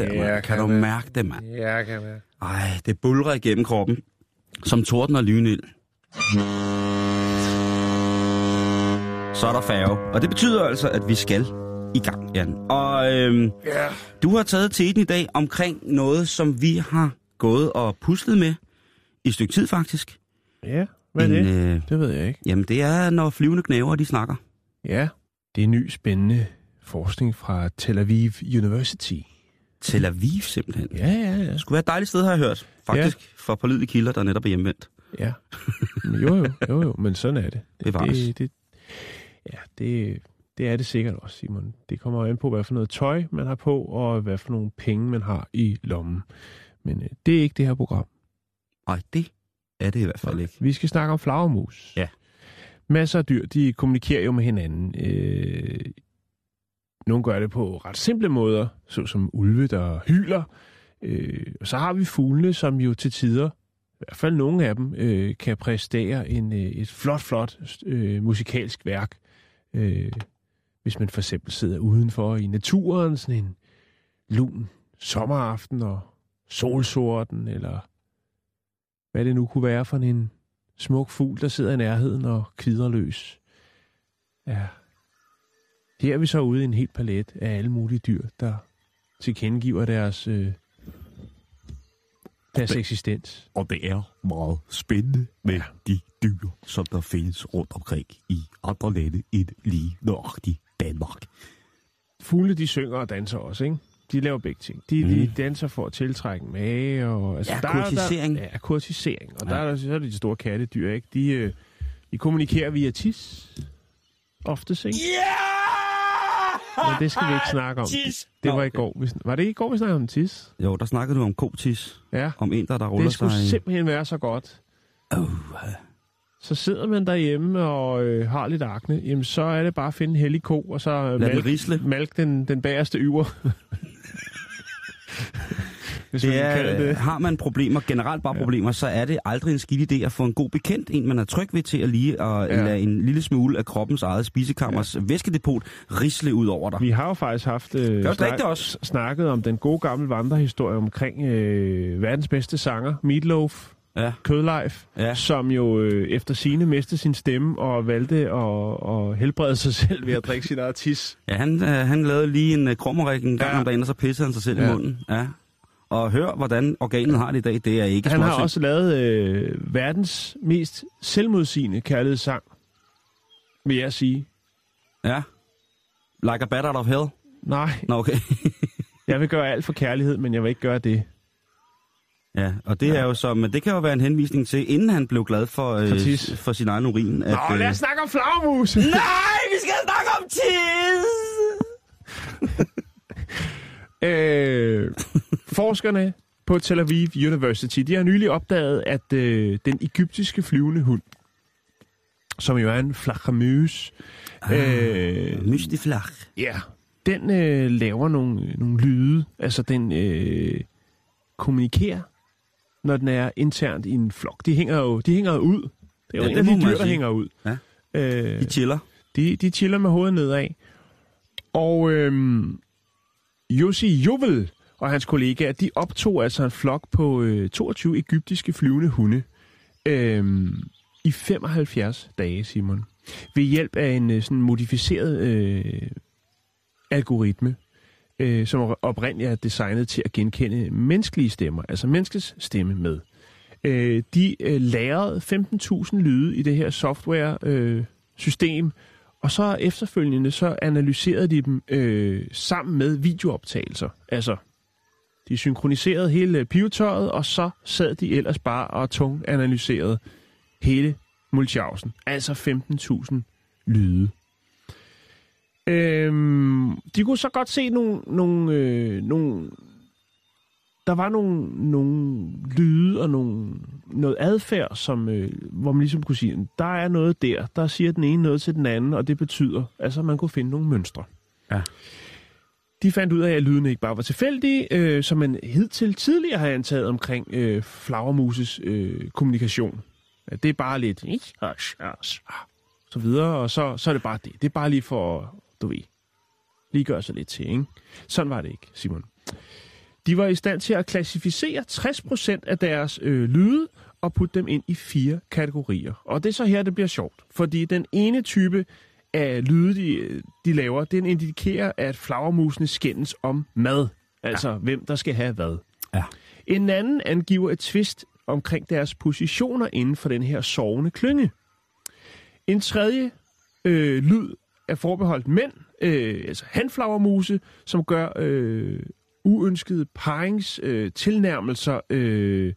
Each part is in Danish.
Der, Ja, kan Kan du jeg. mærke det, mand? Ja, jeg kan være. Ej, det bulrer igennem kroppen. Som torden og lynild. Så er der færge. Og det betyder altså, at vi skal i gang, Jan. Og øhm, Ja. du har taget teten i dag omkring noget, som vi har gået og puslet med i et stykke tid, faktisk. Ja, hvad er En, det? Øh, Det ved jeg ikke. jamen, det er, når flyvende knæver, de snakker. Ja, det er ny spændende forskning fra Tel Aviv University. Tel Aviv, simpelthen. Ja, ja, ja. Det skulle være et dejligt sted, har jeg hørt. Faktisk ja. fra pålidelige kilder, der netop er hjemvendt. ja. Jo, jo, jo, jo, men sådan er det. Bevares. Det, det, ja, det, det er det sikkert også, Simon. Det kommer an på, hvad for noget tøj man har på, og hvad for nogle penge man har i lommen. Men øh, det er ikke det her program. Ej, det er det i hvert fald ikke. Vi skal snakke om flagermus. Ja. Masser af dyr, de kommunikerer jo med hinanden. Øh, nogle gør det på ret simple måder, såsom ulve, der hyler. Øh, og så har vi fuglene, som jo til tider, i hvert fald nogle af dem, øh, kan præstere en, øh, et flot, flot øh, musikalsk værk. Øh, hvis man for eksempel sidder udenfor i naturen, sådan en lun sommeraften og solsorten, eller hvad det nu kunne være for en smuk fugl, der sidder i nærheden og kvider løs. Ja. Her er vi så ude i en helt palet af alle mulige dyr, der tilkendegiver deres, øh, deres eksistens. Og det er meget spændende med ja. de dyr, som der findes rundt omkring i andre lande end lige nøjagtigt Danmark. Fugle, de synger og danser også, ikke? De laver begge ting. De, mm. de danser for at tiltrække mage. Og, altså, Ja, der er- kurtisering. Der, ja, kurtisering. Og Ja. der er, så er det de store kattedyr, ikke? De, øh, de kommunikerer via tis. Ofte, ikke? Yeah! Men det skal vi ikke snakke om. Tis! Det var i går. Vi Var det ikke i går, vi snakkede om tis? Jo, der snakkede du om kotis. Ja. Om en, der, der ruller Det skulle sig... simpelthen være så godt. Oh, Så sidder man derhjemme og øh, har lidt akne, jamen så er det bare at finde en hellig ko, og så øh, Lad den malk, risle. malk den, den bagerste yver. Hvis man det kan kalde er, det. har man problemer, generelt bare problemer, så er det aldrig en skidt idé at få en god bekendt, en man er tryg ved til at lige at Ja. ja. lade en lille smule af kroppens eget spisekammers ja. væskedepot risle ud over dig. Vi har jo faktisk haft øh, ikke det også? snakket om den gode gamle vandrehistorie omkring øh, verdens bedste sanger, Meatloaf, Ja, Kødleif, ja. som jo øh, efter sine mistede sin stemme og valgte at, at helbrede sig selv ved at drikke sin eget tis. ja han, øh, han lavede lige en uh, krummerik en gang Ja. ja. om dagen, og så pissede han sig selv ja. Ja. i munden. Ja. Og hør, hvordan organet har det i dag, det er ikke Han har også lavet øh, verdens mest selvmodsigende kærlighedssang, vil jeg sige. Ja. Like a bat out of hell? Nej, Nå, okay. jeg vil gøre alt for kærlighed, men jeg vil ikke gøre det. ja, og det ja. er jo så, men det kan jo være en henvisning til, inden han blev glad for, øh, For for sin egen urin. At, Nå, lad øh, os snakke om flagmus! Nej, vi skal snakke om tis! Øh, forskerne på Tel Aviv University, de har nylig opdaget, at øh, den egyptiske flyvende hund, som jo er en flagermus, øh, Mystiflag. ja, den øh, laver nogle, nogle lyde. Altså, den øh, kommunikerer, når den er internt i en flok. De hænger jo, de hænger ud. Det er jo Ja, en af de dyr, der hænger ud. Ja. Øh, De chiller. de, de chiller med hovedet nedad. Og øhm, Jussi Jovel og hans kollegaer, de optog altså en flok på øh, 22 egyptiske flyvende hunde øh, i 75 dage, Simon. Ved hjælp af en øh, sådan modificeret øh, algoritme, øh, som oprindeligt er designet til at genkende menneskelige stemmer, altså menneskets stemme med. Øh, de øh, lærede 15.000 lyde i det her software-system, øh, og så efterfølgende så analyserede de dem øh, sammen med videooptagelser. Altså, De synkroniserede hele pivetøjet, og så sad de ellers bare og tung analyserede hele Mulchausen. Altså 15.000 lyde. Øhm, de kunne så godt se nogle, nogle, øh, nogle der var nogle, nogle lyde og nogle, noget adfærd, som, øh, hvor man ligesom kunne sige, der er noget der, der siger den ene noget til den anden, og det betyder, altså at man kunne finde nogle mønstre. Ja. De fandt ud af, at lydene ikke bare var tilfældige, øh, som man hidtil tidligere har antaget omkring øh, flagermuses øh, kommunikation. At det er bare lidt, så videre, og så, så er det bare det. Det er bare lige for, du ved, lige gøre sig lidt til, ikke? Sådan var det ikke, Simon. De var i stand til at klassificere 60% af deres øh, lyde og putte dem ind i fire kategorier. Og det er så her, det bliver sjovt. Fordi den ene type af lyde, de, de laver, den indikerer, at flagermusene skændes om mad. Altså, ja. hvem der skal have hvad. Ja. En anden angiver et twist omkring deres positioner inden for den her sovende klynge. En tredje øh, lyd er forbeholdt mænd, øh, altså hanflagermuse, som gør øh, uønskede parings øh, tilnærmelser øh,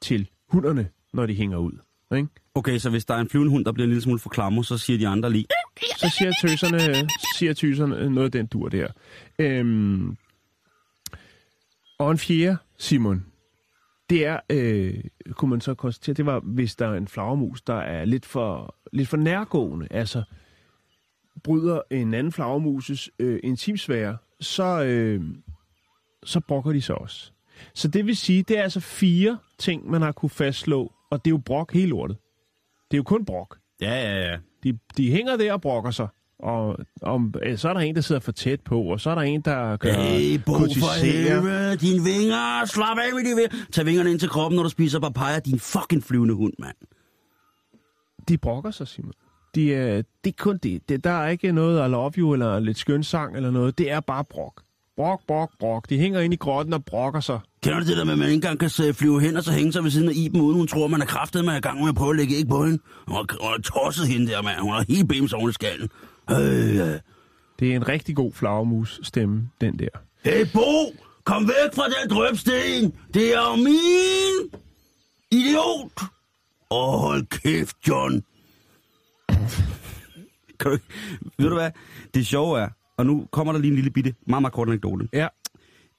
til hunderne, når de hænger ud. Ikke? Okay, så hvis der er en flyvende hund, der bliver en lille smule for klammer, så siger de andre lige... Så siger tøserne, siger tøserne noget af den dur der. Øhm, og en fjerde, Simon, det er, øh, kunne man så konstatere, det var, hvis der er en flagermus, der er lidt for, lidt for nærgående, altså bryder en anden flagermuses øh, intimsfære, så, øh, så brokker de sig også. Så det vil sige, det er altså fire ting, man har kunne fastslå, og det er jo brok hele lortet. Det er jo kun brok. Ja, ja, ja. De, de hænger der og brokker sig. Og om, øh, så er der en, der sidder for tæt på, og så er der en, der gør Hey, Bo, for helvede, dine vinger, slap af med de vinger. Tag vingerne ind til kroppen, når du spiser papaya, din fucking flyvende hund, mand. De brokker sig, Simon. De, er, det er kun det. det. Der er ikke noget I love you, eller lidt skøn sang, eller noget. Det er bare brok. Brok, brok, brok. De hænger ind i grotten og brokker sig. Kender du det der med, at man ikke engang kan se- flyve hen og så hænge sig ved siden af Iben, uden hun tror, man er kraftet med at gang med at prøve at lægge ikke på hende? Hun har, hun har tosset hende der, mand. Hun har helt bems oven i skallen. Øh, øh. Det er en rigtig god flagermus stemme, den der. Hey, Bo! Kom væk fra den drøbsten! Det er jo min! Idiot! Åh, hold kæft, John. kan du, ikke- ved du hvad? Det sjove er, og nu kommer der lige en lille bitte, meget, meget kort anekdote. Ja.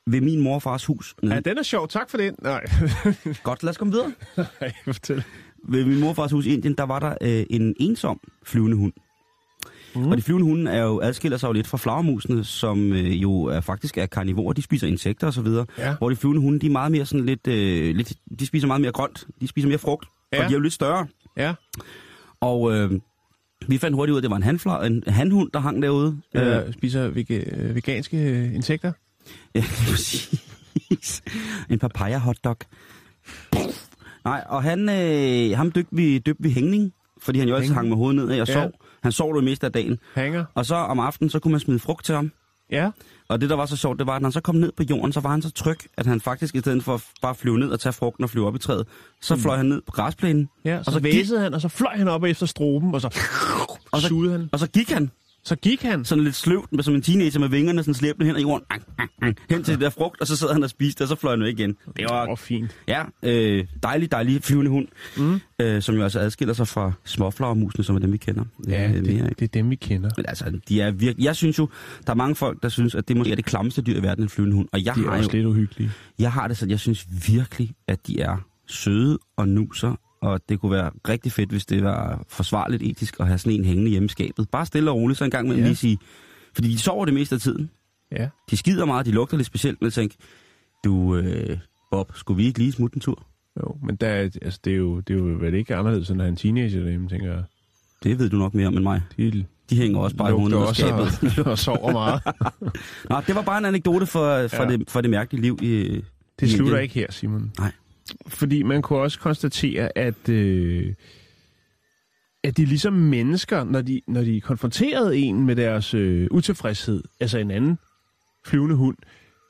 Ved min morfars hus. ja, Nede. den er sjov. Tak for den. Nej, Godt, lad os komme videre. Nej fortæl. Ved min morfars hus i Indien, der var der øh, en ensom flyvende hund. Mm. Og de flyvende hunde er jo, adskiller sig jo lidt fra flagermusene, som øh, jo er, faktisk er karnivorer. De spiser insekter og så videre. Ja. Hvor de flyvende hunde, de er meget mere sådan lidt, øh, lidt... De spiser meget mere grønt. De spiser mere frugt. Ja. Ja. Og de er jo lidt større. Ja. Og øh, vi fandt hurtigt ud af, at det var en, hanfla, en hanhund, der hang derude. Øh, Øh, spiser vega- øh, veganske øh, insekter. Ja, præcis. En papaya hotdog. Nej, og han, øh, ham døbte vi, døbte vi hængning, fordi han jo altid hang med hovedet ned og Ja. sov. Han sov det meste af dagen. Hanger. Og så om aftenen, så kunne man smide frugt til ham. Ja. Og det, der var så sjovt, det var, at når han så kom ned på jorden, så var han så tryg, at han faktisk, i stedet for at bare flyve ned og tage frugten og flyve op i træet, så fløj han ned på græsplænen. Ja, så, og så væsede han, og så fløj han op efter stroben, og så, Og så- sugede han. og så gik han Så gik han. sådan lidt sløvt, med- som en teenager med vingerne, sådan slæbende hen ad jorden, hen til det der frugt, og så sad han og spiste, og så fløj han væk igen. Det var oh, fint. Ja, øh, dejlig, dejlig flyvende hund, mm. øh, som jo altså adskiller sig fra småflagermusene, som er dem, vi kender. Ja, øh, det, mere, ikke? det er dem, vi kender. Men altså, de er virkelig... Jeg synes jo, der er mange folk, der synes, at det måske er det klammeste dyr i verden, en flyvende hund. Og jeg De er har også jo, lidt uhyggelige. jeg har det sådan, jeg synes virkelig, at de er søde og nuser, og det kunne være rigtig fedt, hvis det var forsvarligt etisk at have sådan en hængende hjemme i skabet. Bare stille og roligt, så en gang med Ja. lige sige... Fordi de sover det meste af tiden. Ja. De skider meget, de lugter lidt specielt, men jeg tænker, du, øh, Bob, skulle vi ikke lige smutte en tur? Jo, men der, er- altså, det er jo, det er jo vel ikke anderledes, end at have en teenager derhjemme, tænker jeg. Det ved du nok mere om end mig. De De hænger også bare i hovedet også skabet. og, og sover meget. Nå, det var bare en anekdote for, for, Ja. ja. det, for det mærkelige liv i Det i slutter Indien. ikke her, Simon. Nej. Fordi man kunne også konstatere, at, øh, at de ligesom mennesker, når de, når de konfronterede en med deres øh, utilfredshed, altså en anden flyvende hund,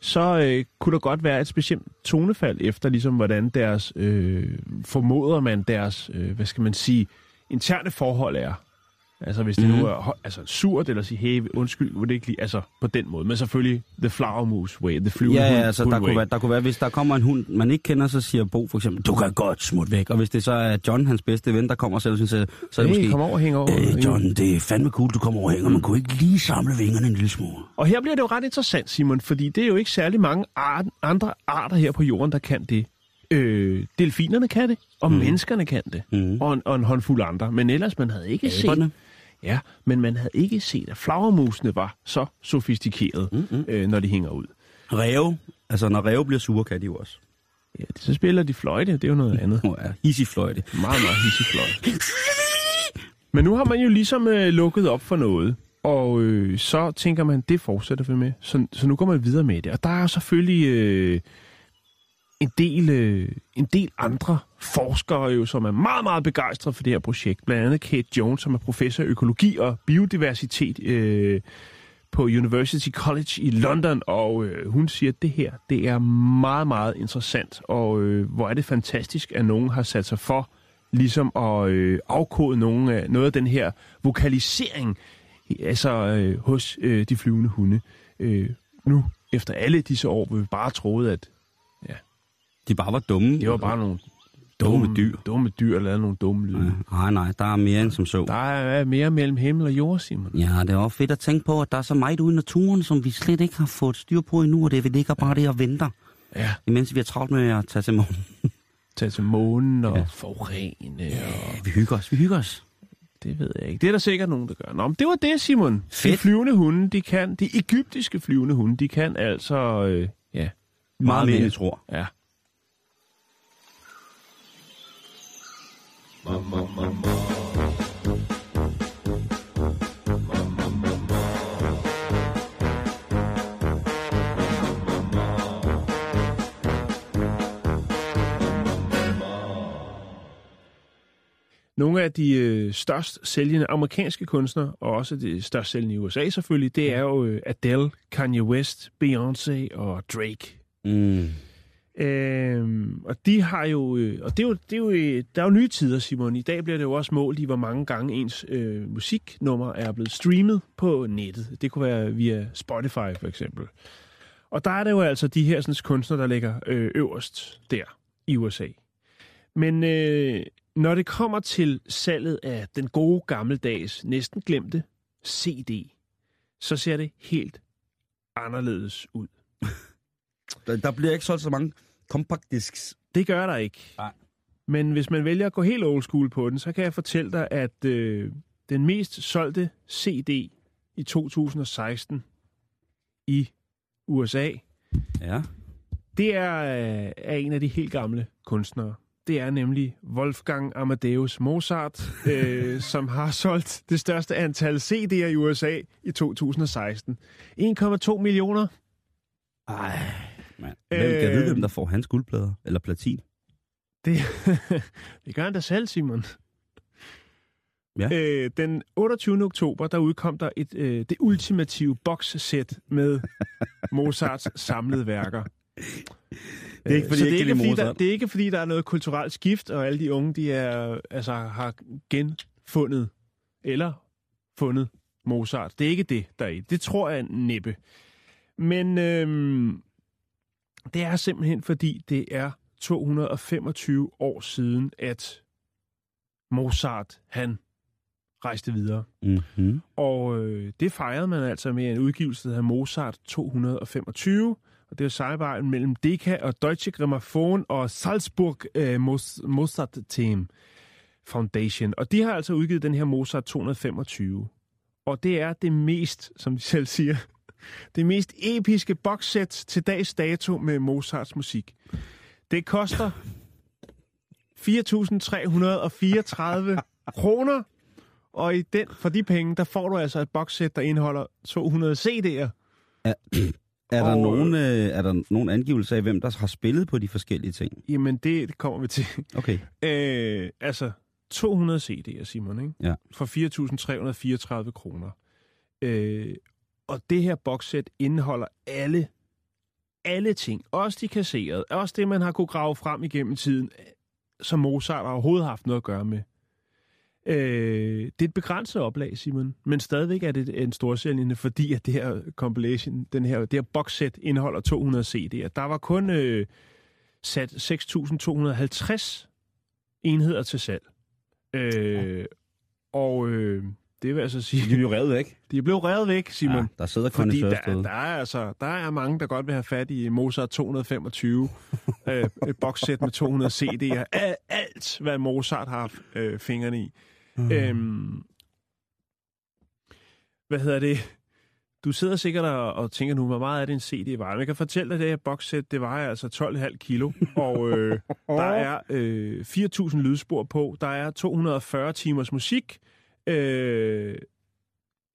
så øh, kunne der godt være et specielt tonefald efter, ligesom hvordan deres, øh, formoder man deres, øh, hvad skal man sige, interne forhold er. Altså hvis det Mhm. nu er hø- altså, surt, eller sige, hey, undskyld, vil det ikke lige, altså på den måde. Men selvfølgelig, the flower moose way, the flyvende Ja, ja, altså der way. kunne, være, der kunne være, hvis der kommer en hund, man ikke kender, så siger Bo for eksempel, du kan godt smutte væk. Og hvis det så er John, hans bedste ven, der kommer selv, så, så er det Hey, måske, kom over hæng over. øh, John, det er fandme cool, du kommer over og hænger, man kunne ikke lige samle vingerne en lille smule. Og her bliver det jo ret interessant, Simon, fordi det er jo ikke særlig mange art, andre arter her på jorden, der kan det. Øh, delfinerne kan det, og mm. menneskerne kan det, Mm. og, en, og en håndfuld andre. Men ellers, man havde ikke set... Ja, men man havde ikke set, at flagermusene var så sofistikerede, mm-hmm. øh, når de hænger ud. Ræve, altså når ræve bliver sure, kan de jo også. Ja, så spiller de fløjte, det er jo noget andet. Oh, ja, hissigfløjte. Meget, meget hissig fløjte. Men nu har man jo ligesom øh, lukket op for noget, og øh, så tænker man, det fortsætter vi med. Så, så nu går man videre med det. Og der er selvfølgelig øh, en, del, øh, en del andre forskere, jo, som er meget, meget begejstrede for det her projekt. Blandt andet Kate Jones, som er professor i økologi og biodiversitet øh, på University College i London, og øh, hun siger, at det her det er meget, meget interessant, og øh, hvor er det fantastisk, at nogen har sat sig for ligesom at øh, afkode nogen af, noget af den her vokalisering altså øh, hos øh, de flyvende hunde. Øh, nu, efter alle disse år, hvor vi bare troede, at ja, de bare var dumme. det var bare nogle Dumme dyr. dumme dyr, lavede nogle dumme lyde. Ja, Nej, nej, der er mere end som så. Der er mere mellem himmel og jord, Simon. Ja, det er også fedt at tænke på, at der er så meget ude i naturen, som vi slet ikke har fået styr på endnu, og det vi ligger bare der og venter, Ja, imens vi har travlt med at tage til morgen. tage til månen og Ja. ja. forurene, og Vi hygger os, vi hygger os. det ved jeg ikke. Det er der sikkert nogen, der gør. Nå, men det var det, Simon. De Fedt. flyvende hunde, de kan, de egyptiske flyvende hunde, de kan altså, øh, ja, Meget mere, end vi tror. Ja. Nogle af de øh, størst sælgende amerikanske kunstnere, og også de størst sælgende i USA selvfølgelig, det er jo øh, Adele, Kanye West, Beyoncé og Drake. Mm. Øhm, og de har jo, øh, og det er jo, det er jo, øh, der er jo nye tider, Simon. I dag bliver det jo også målt i, hvor mange gange ens øh, musiknummer er blevet streamet på nettet. Det kunne være via Spotify for eksempel. Og der er det jo altså de her sådan, kunstnere, der ligger øh, øverst der i USA. Men øh, når det kommer til salget af den gode gammeldags, næsten glemte CD, så ser det helt anderledes ud. Der, der bliver ikke solgt så mange compact discs. Det gør der ikke. Nej. Men hvis man vælger at gå helt old school på den, så kan jeg fortælle dig, at øh, den mest solgte CD i 2016 i USA, Ja. det er, øh, er en af de helt gamle kunstnere. Det er nemlig Wolfgang Amadeus Mozart, øh, som har solgt det største antal CD'er i USA i 2016. 1,2 millioner. Ej, mand. Hvem kan vide, Øh. hvem der får hans guldplader? Eller platin? Det, det gør han da selv, Simon. Ja. Øh, den 28. oktober, der udkom der et, øh, det ultimative boxsæt med Mozarts samlede værker. Det er ikke, fordi Så det er ikke fordi, der, Mozart. det er ikke, fordi der er noget kulturelt skift, og alle de unge, de er, altså, har genfundet eller fundet Mozart. Det er ikke det, der er i. Det tror jeg næppe. Men øhm, det er simpelthen, fordi det er 225 år siden, at Mozart, han rejste videre. Mm-hmm. Og øh, det fejrede man altså med en udgivelse, der hedder Mozart 225. Og det er samarbejdet mellem Decca og Deutsche Grammophon og Salzburg øh, Mozart Team Foundation. Og de har altså udgivet den her Mozart 225. Og det er det mest, som de selv siger, det mest episke boxsæt til dags dato med Mozarts musik. Det koster 4.334 kroner, og i den, for de penge, der får du altså et boxsæt, der indeholder 200 CD'er. Er der, Og- nogen, øh, er der nogen angivelse af, hvem der har spillet på de forskellige ting? Jamen, det, det kommer vi til. Okay. Øh, altså, 200 CD'er, Simon, ikke? Ja. For 4.334 kroner. Øh, og det her boxsæt indeholder alle, alle ting. Også de kasserede. Også det, man har kunne grave frem igennem tiden, som Mozart har overhovedet haft noget at gøre med. Øh, det er et begrænset oplag, Simon, men stadigvæk er det en storsælgende, fordi at det her compilation, den her, det her boxset indeholder 200 CD'er. Der var kun øh, sat 6.250 enheder til salg. Øh, og øh, det vil altså sige, De er jo revet væk. de er blevet revet væk, Simon. Ja, der sidder Fordi kondensør der, der, er altså, der er mange, der godt vil have fat i Mozart 225, øh, et boxsæt med 200 CD'er. Al- Alt, hvad Mozart har haft øh, fingrene i. Mm. Øhm, hvad hedder det? Du sidder sikkert og, og tænker nu, hvor meget er det en CD? Men jeg kan fortælle dig, at det her boxsæt, det vejer altså 12,5 kilo, og øh, der er øh, 4.000 lydspor på, der er 240 timers musik, øh,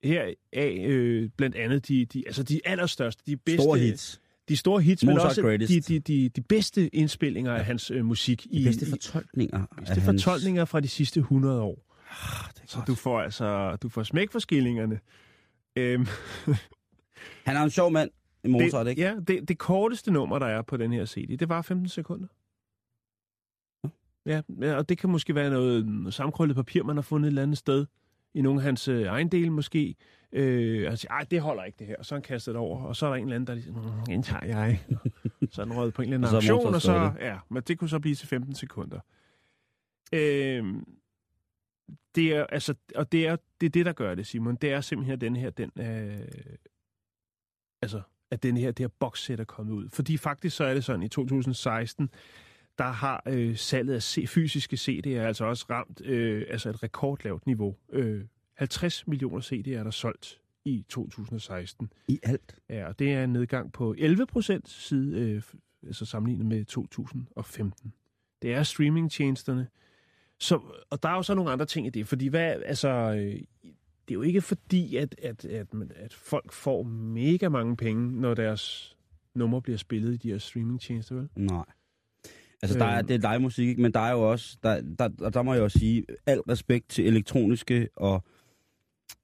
her af øh, blandt andet de, de, altså de allerstørste, de bedste, Store hits. de store hits, men Mozart også de, Greatest. de, de, de bedste indspillinger af hans øh, musik De bedste i fortolkninger. bedste af hans- fortolkninger fra de sidste 100 år. Ah, det er Så godt. du får altså du får smæk for skillingerne. Øhm, Han er en sjov mand, Mozart, det, ikke? Ja, det, det korteste nummer, der er på den her CD, det var 15 sekunder. Ja, ja, og det kan måske være noget, noget sammenkrøllet papir, man har fundet et eller andet sted. I nogle af hans øh, ejendele måske. Øh, og siger, ej, det holder ikke det her. Og så han kastet det over, og så er der en eller anden, der lige siger, "Mm, den tager jeg. så er den røget på en eller anden Og så og så, ja, men det kunne så blive til 15 sekunder. Øh, det er, altså, og det er, det er det, der gør det, Simon. Det er simpelthen den her, den, øh, altså, at den her, det her boxsæt er kommet ud. Fordi faktisk så er det sådan, i 2016, der har øh, salget af C- fysiske CD'er altså også ramt øh, altså et rekordlavt niveau. Øh, 50 millioner CD'er er der solgt i 2016. I alt. Ja, og det er en nedgang på 11 procent side, øh, altså sammenlignet med 2015. Det er streamingtjenesterne. Så, og der er jo så nogle andre ting i det, fordi hvad, altså, øh, det er jo ikke fordi, at, at, at, at folk får mega mange penge, når deres nummer bliver spillet i de her streamingtjenester, vel? Nej. Altså, der er, Øhm. det er live musik, ikke? men der er jo også, der, der, og der må jeg også sige, al respekt til elektroniske og,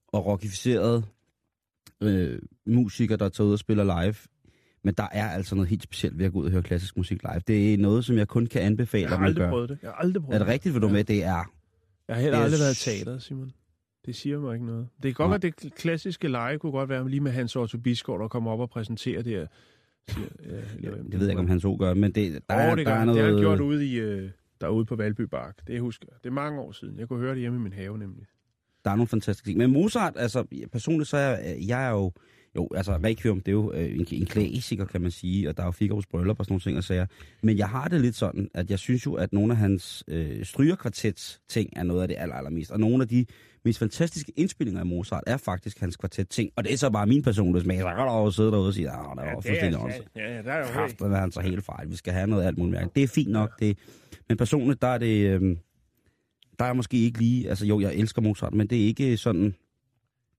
og rockificerede øh, musikere, der tager ud og spiller live. Men der er altså noget helt specielt ved at gå ud og høre klassisk musik live. Det er noget, som jeg kun kan anbefale, Jeg har at man aldrig gør. prøvet det. Jeg har aldrig prøvet Er det rigtigt, hvad du er med? Det er... Jeg har heller Det er aldrig været i teateret, Simon. Det siger mig ikke noget. Det kan godt Nej. være, det klassiske lege kunne godt være lige med Hans Otto Bisgaard, der kommer op og præsenterer det her. Siger, ja, eller, Det ved jeg ikke, om han så gør, men det, der, Der er, oh, det, der er han. noget... det har han gjort ude, i, øh, derude på Valby Bark. Det husker jeg. Det er mange år siden. Jeg kunne høre det hjemme i min have, nemlig. Der er nogle fantastiske ting. Men Mozart, altså personligt så er jeg, jeg er jo, jo altså Requiem, det er jo øh, en, en klassiker, kan man sige, og der er jo Figaro's bryllup og sådan nogle ting og sager. Men jeg har det lidt sådan, at jeg synes jo, at nogle af hans øh, strygerkvartets ting er noget af det aller, allermest. Og nogle af de mest fantastiske indspillinger af Mozart er faktisk hans kvartet ting. Og det er så bare min personlige smag. Så kan der jo sidde derude og sige, at det var fuldstændig også. ja, ja, der er jo han så helt fejl. Vi skal have noget alt muligt mærke. Det er fint nok. Det, men personligt, der er det... Øh, der er måske ikke lige... Altså jo, jeg elsker Mozart, men det er ikke sådan...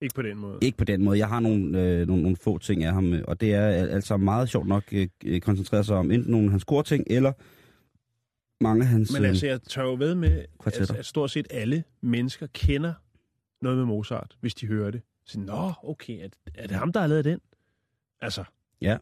Ikke på den måde. Ikke på den måde. Jeg har nogle, øh, nogle, nogle få ting af ham, øh, og det er al- altså meget sjovt nok øh, øh, koncentreret sig om enten nogle af hans ting eller mange af hans... Men altså, jeg tør jo ved med, at, at stort set alle mennesker kender noget med Mozart, hvis de hører det. Så, Nå, okay, er, er det ham, der har lavet den? Altså. Ja.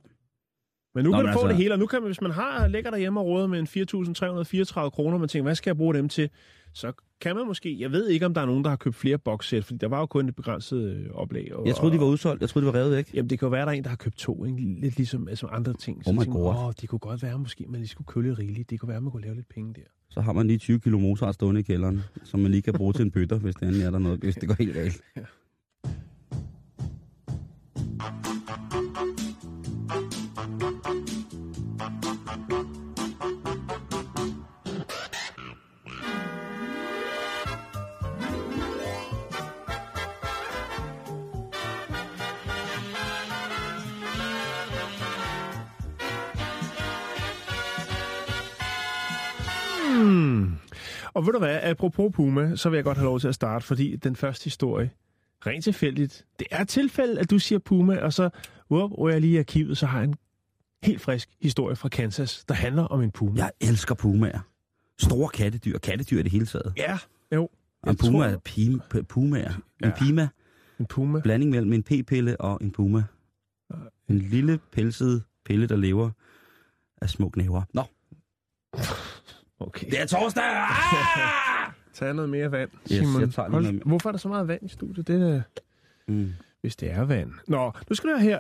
Men nu Nå, kan du få altså- det hele, og nu kan man, hvis man har ligger derhjemme og råder med en 4.334 kroner, og man tænker, hvad skal jeg bruge dem til? Så kan man måske, jeg ved ikke, om der er nogen, der har købt flere boxsæt, fordi der var jo kun et begrænset øh, oplag. Og, jeg troede, de var udsolgt. Jeg troede, de var revet væk. Jamen, det kan jo være, der er en, der har købt to, ikke? lidt ligesom altså andre ting. Oh my tænker God. Åh, det kunne godt være, måske man lige skulle køle rigeligt. Det kunne være, man kunne lave lidt penge der. Så har man lige 20 kilo Mozart stående i kælderen, som man lige kan bruge til en bøtter, hvis det endelig er der noget, hvis det går helt galt. Hmm. Du hvad, apropos Puma, så vil jeg godt have lov til at starte, fordi den første historie, rent tilfældigt, det er et tilfælde, at du siger Puma, og så whoop, og jeg lige i arkivet, så har jeg en helt frisk historie fra Kansas, der handler om en Puma. Jeg elsker pumaer. Store kattedyr. Kattedyr i det hele taget. Ja, jo. Og en puma er pim, pumaer. En Ja. pima. En Puma. Blanding mellem en p-pille og en puma. En lille pelset pille, der lever af små knæver. Nå, Okay. det er torsdag! Ah! Tag noget mere vand, Yes, Simon. jeg tager lige Hold- noget mere. Hvorfor er der så meget vand i studiet? Det er Mm. hvis det er vand. Nå, nu skal du høre her.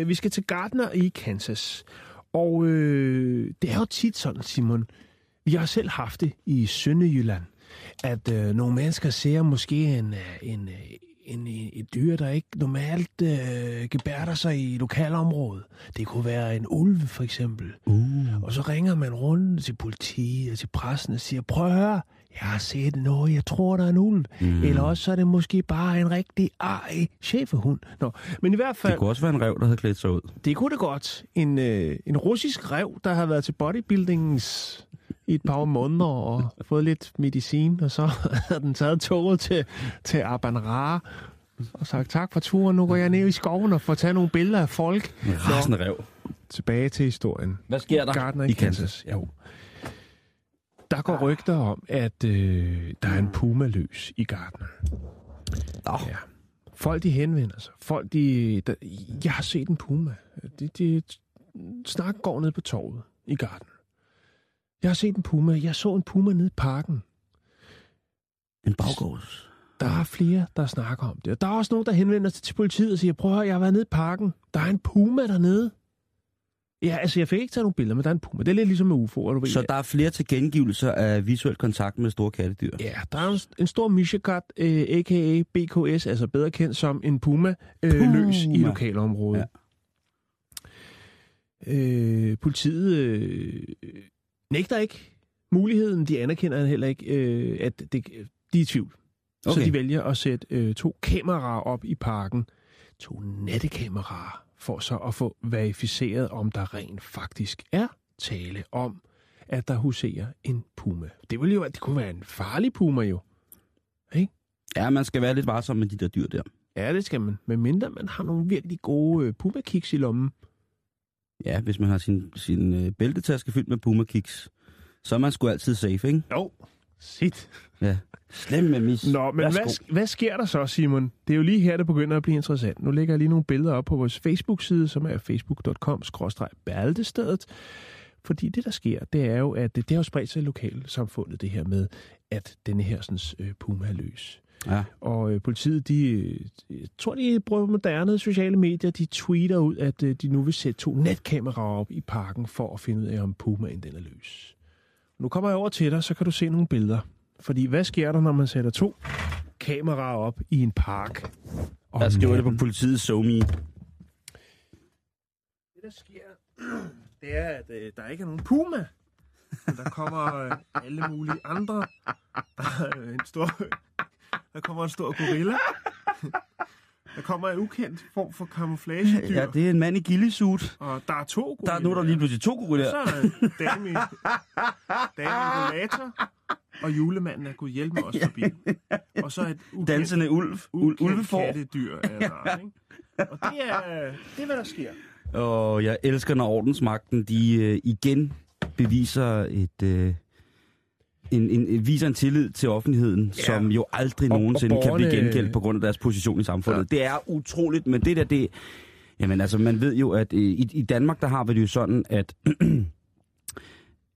Øh, vi skal til Gardner i Kansas. Og øh, det er jo tit sådan, Simon. Vi har selv haft det i Sønderjylland, at øh, nogle mennesker ser måske en, øh, en, øh, en, et dyr, der ikke normalt øh, gebærder sig i lokalområdet. Det kunne være en ulv, for eksempel. Uh. Og så ringer man rundt til politiet og til pressen og siger, prøv at høre, jeg har set noget, jeg tror, der er en ulv. Mm. Eller også så er det måske bare en rigtig ej chefehund. Nå, men i hvert fald, Det kunne også være en rev, der havde klædt sig ud. det kunne det godt. En, øh, en russisk rev, der har været til bodybuildings i et par måneder og fået lidt medicin, og så har den taget toget til, til Abanra og sagt tak for turen. Nu går jeg ned i skoven og får taget nogle billeder af folk. En rasende rev. Tilbage til historien. Hvad sker der Gardner i i Kansas. Jo. Der går rygter om, at øh, der er en puma løs i Gardner. Nå, Ja. Folk, de henvender sig. Folk, de... Der, jeg har set en puma. De, de snak går ned på torvet i Gardner. Jeg har set en puma. Jeg så en puma nede i parken. en baggårds. Der er flere, der snakker om det. Og der er også nogen, der henvender sig til politiet og siger, prøv at høre, jeg har været nede i parken. Der er en puma dernede. Ja, altså jeg fik ikke taget nogle billeder, men der er en puma. Det er lidt ligesom med UFO'er, du ved. Så der er flere tilkendegivelser af visuel kontakt med store kattedyr. Ja, der er en, en stor mishekat, øh, a.k.a. BKS, altså bedre kendt som en puma, øh, Puma. løs i lokalområdet. Ja. Øh, politiet øh, nægter ikke muligheden. De anerkender heller ikke, øh, at det, de er i tvivl. Okay. Så de vælger at sætte øh, to kameraer op i parken. To nattekameraer, for så at få verificeret, om der rent faktisk er tale om, at der huserer en puma. Det ville jo det kunne være en farlig puma jo. Ja, man skal være lidt varsom med de der dyr der. Ja, det skal man. Men mindre man har nogle virkelig gode øh, puma-kiks i lommen. Ja, hvis man har sin, sin øh, bæltetaske fyldt med Puma Kicks, så er man sgu altid safe, ikke? Jo. Sit. Ja. Slem med mis. Nå, men Værsgo. hvad, hvad sker der så, Simon? Det er jo lige her, det begynder at blive interessant. Nu lægger jeg lige nogle billeder op på vores Facebook-side, som er facebook.com-bæltestedet. Fordi det, der sker, det er jo, at det, det har jo spredt sig i lokalsamfundet, det her med, at denne her sådan, øh, puma er løs. Ja. Og øh, politiet, de, øh, jeg tror, de bruger moderne sociale medier, de tweeter ud, at øh, de nu vil sætte to netkameraer op i parken for at finde ud af, om pumaen den er løs. Nu kommer jeg over til dig, så kan du se nogle billeder. Fordi hvad sker der, når man sætter to kameraer op i en park? om Jeg skriver det på politiets SoMe. Det, der sker, det er, at øh, der ikke er nogen puma. Men der kommer øh, alle mulige andre. Der, er, øh, en stor, der kommer en stor gorilla. Der kommer en ukendt form for camouflagedyr. Ja, det er en mand i gillisuit. Og der er to Der, gorillaer. er- nu er der lige pludselig to gorillaer. Så er øh, dame i, dame i og julemanden er gået hjælpe mig også forbi. Og så et ukendt, Dansende ulv. Ul- ukendt ulvefor. kattedyr er der, ikke? Og det er, det er, hvad der sker. Og jeg elsker, når ordensmagten, de øh, igen beviser et... Øh, en, en, viser en tillid til offentligheden, Ja. som jo aldrig Og- og nogensinde kan blive borgerne- gengældt på grund af deres position i samfundet. Ja. Det er utroligt, men det der, det... Jamen altså, man ved jo, at øh, i, i Danmark, der har vi det jo sådan, at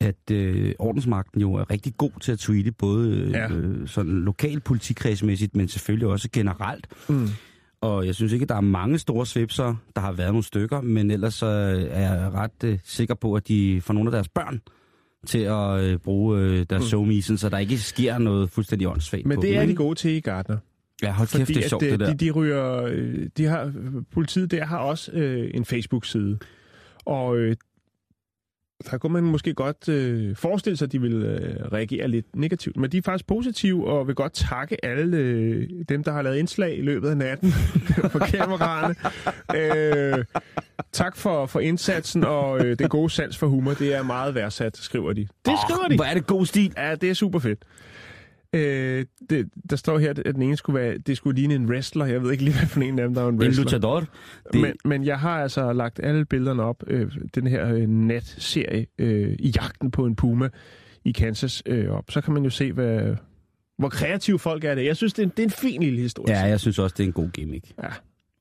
at øh, ordensmagten jo er rigtig god til at tweete, både øh, Ja. øh, sådan lokal politikredsmæssigt, men selvfølgelig også generelt. Mm. Og jeg synes ikke, at der er mange store svipser. Der har været nogle stykker, men ellers så er jeg ret øh, sikker på, at de får nogle af deres børn til at øh, bruge øh, deres mm. SoMe, sådan, så der ikke sker noget fuldstændig åndssvagt Men det er de gode til i Gardner. Ja, hold kæft, det er at sjovt, det, det der. De, de ryger, øh, de har, politiet der har også øh, en Facebook-side. Og øh, der kunne man måske godt øh, forestille sig, at de vil øh, reagere lidt negativt. Men de er faktisk positive og vil godt takke alle øh, dem, der har lavet indslag i løbet af natten på kameraerne. Øh, tak for, for indsatsen og øh, det gode sans for humor. Det er meget værdsat, skriver de. Det skriver de. Hvor er det god stil. Ja, det er super fedt. Øh, det, der står her, at den ene skulle være, det skulle ligne en wrestler. Jeg ved ikke lige, hvad for en af dem, der er en En wrestler. luchador. Det... Det, Men, men jeg har altså lagt alle billederne op. Øh, den her øh, natserie øh, i jagten på en puma i Kansas øh, op. Så kan man jo se, hvad, hvor kreative folk er det. Jeg synes, det er, en- det er en fin lille historie. ja, jeg synes også, det er en god gimmick. Ja.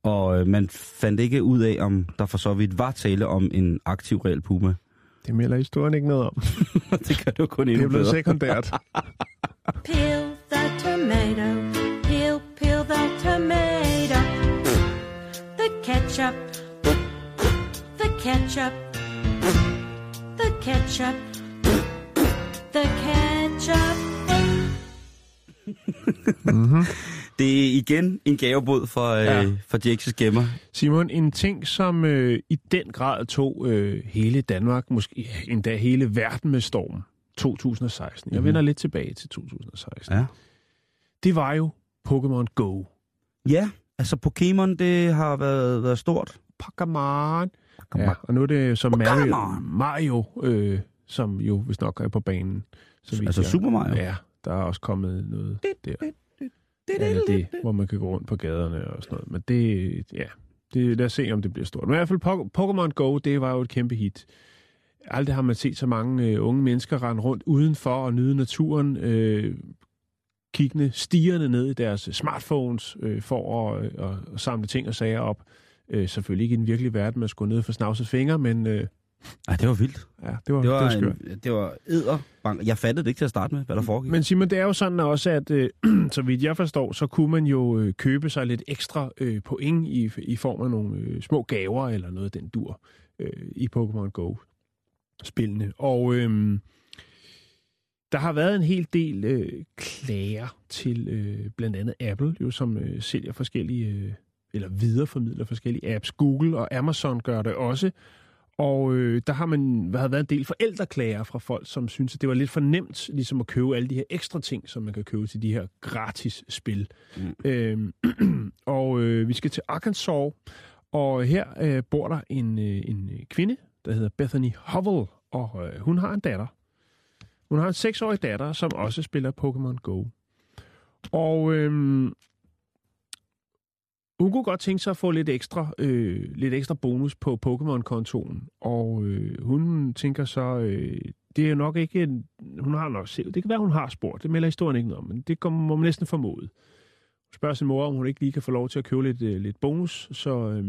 Og øh, man fandt ikke ud af, om der for så vidt var tale om en aktiv reel puma. Det melder historien ikke noget om. det kan du kun Det endnu er blevet bedre. sekundært. Peel tomato. He'll peel the tomato. The ketchup. The ketchup. The ketchup. The ketchup. Det er igen en gavebod for, Ja. øh, for Jakes gemmer. Simon, en ting, som øh, i den grad tog øh, hele Danmark, måske endda hele verden med storm, 2016. Jeg Mhm. vender lidt tilbage til 2016. Ja. Det var jo Pokémon Go. Ja, altså Pokémon, det har været, været stort. Pokémon. Ja, og nu er det så Mario, Mario øh, som jo hvis nok er på banen. Så vidt Altså jeg- Super Mario? Ja, der er også kommet noget der. Ja, det, hvor man kan gå rundt på gaderne og sådan noget. Men det, ja, det, lad os se, om det bliver stort. Men i hvert fald Po- Pokémon Go, det var jo et kæmpe hit. Aldrig har man set så mange øh, unge mennesker rende rundt udenfor og nyde naturen, øh, kiggende, stigende ned i deres smartphones øh, for at, øh, at samle ting og sager op. Øh, selvfølgelig ikke i den virkelige verden, man skulle ned for snavset fingre, men øh, Ej, det var vildt. ja, det var, Det var, det var skørt. en, det var edder. Jeg fattede det ikke til at starte med, hvad der foregik. Men Simon, det er jo sådan også, at øh, så vidt jeg forstår, så kunne man jo øh, købe sig lidt ekstra øh, point i, i form af nogle øh, små gaver eller noget af den dur øh, i Pokémon Go-spillene. Og øh, der har været en hel del øh, klager til øh, blandt andet Apple, jo, som øh, sælger forskellige, øh, eller videreformidler forskellige apps. Google og Amazon gør det også. Og øh, der har man der har været en del forældreklager fra folk, som synes, at det var lidt for nemt ligesom at købe alle de her ekstra ting, som man kan købe til de her gratis spil. Mm. Øhm, og øh, vi skal til Arkansas, og her øh, bor der en, øh, en kvinde, der hedder Bethany Howell, og øh, hun har en datter. Hun har en seksårig datter, som også spiller Pokémon Go. Og øh, hun kunne godt tænke sig at få lidt ekstra, øh, lidt ekstra bonus på Pokémon-kontoen. Og øh, hun tænker så, øh, det er jo nok ikke, en, hun har nok set, det kan være, hun har spurgt, det melder historien ikke noget om, men det kommer, må man næsten formode. Hun spørger sin mor, om hun ikke lige kan få lov til at købe lidt, øh, lidt bonus, så, øh,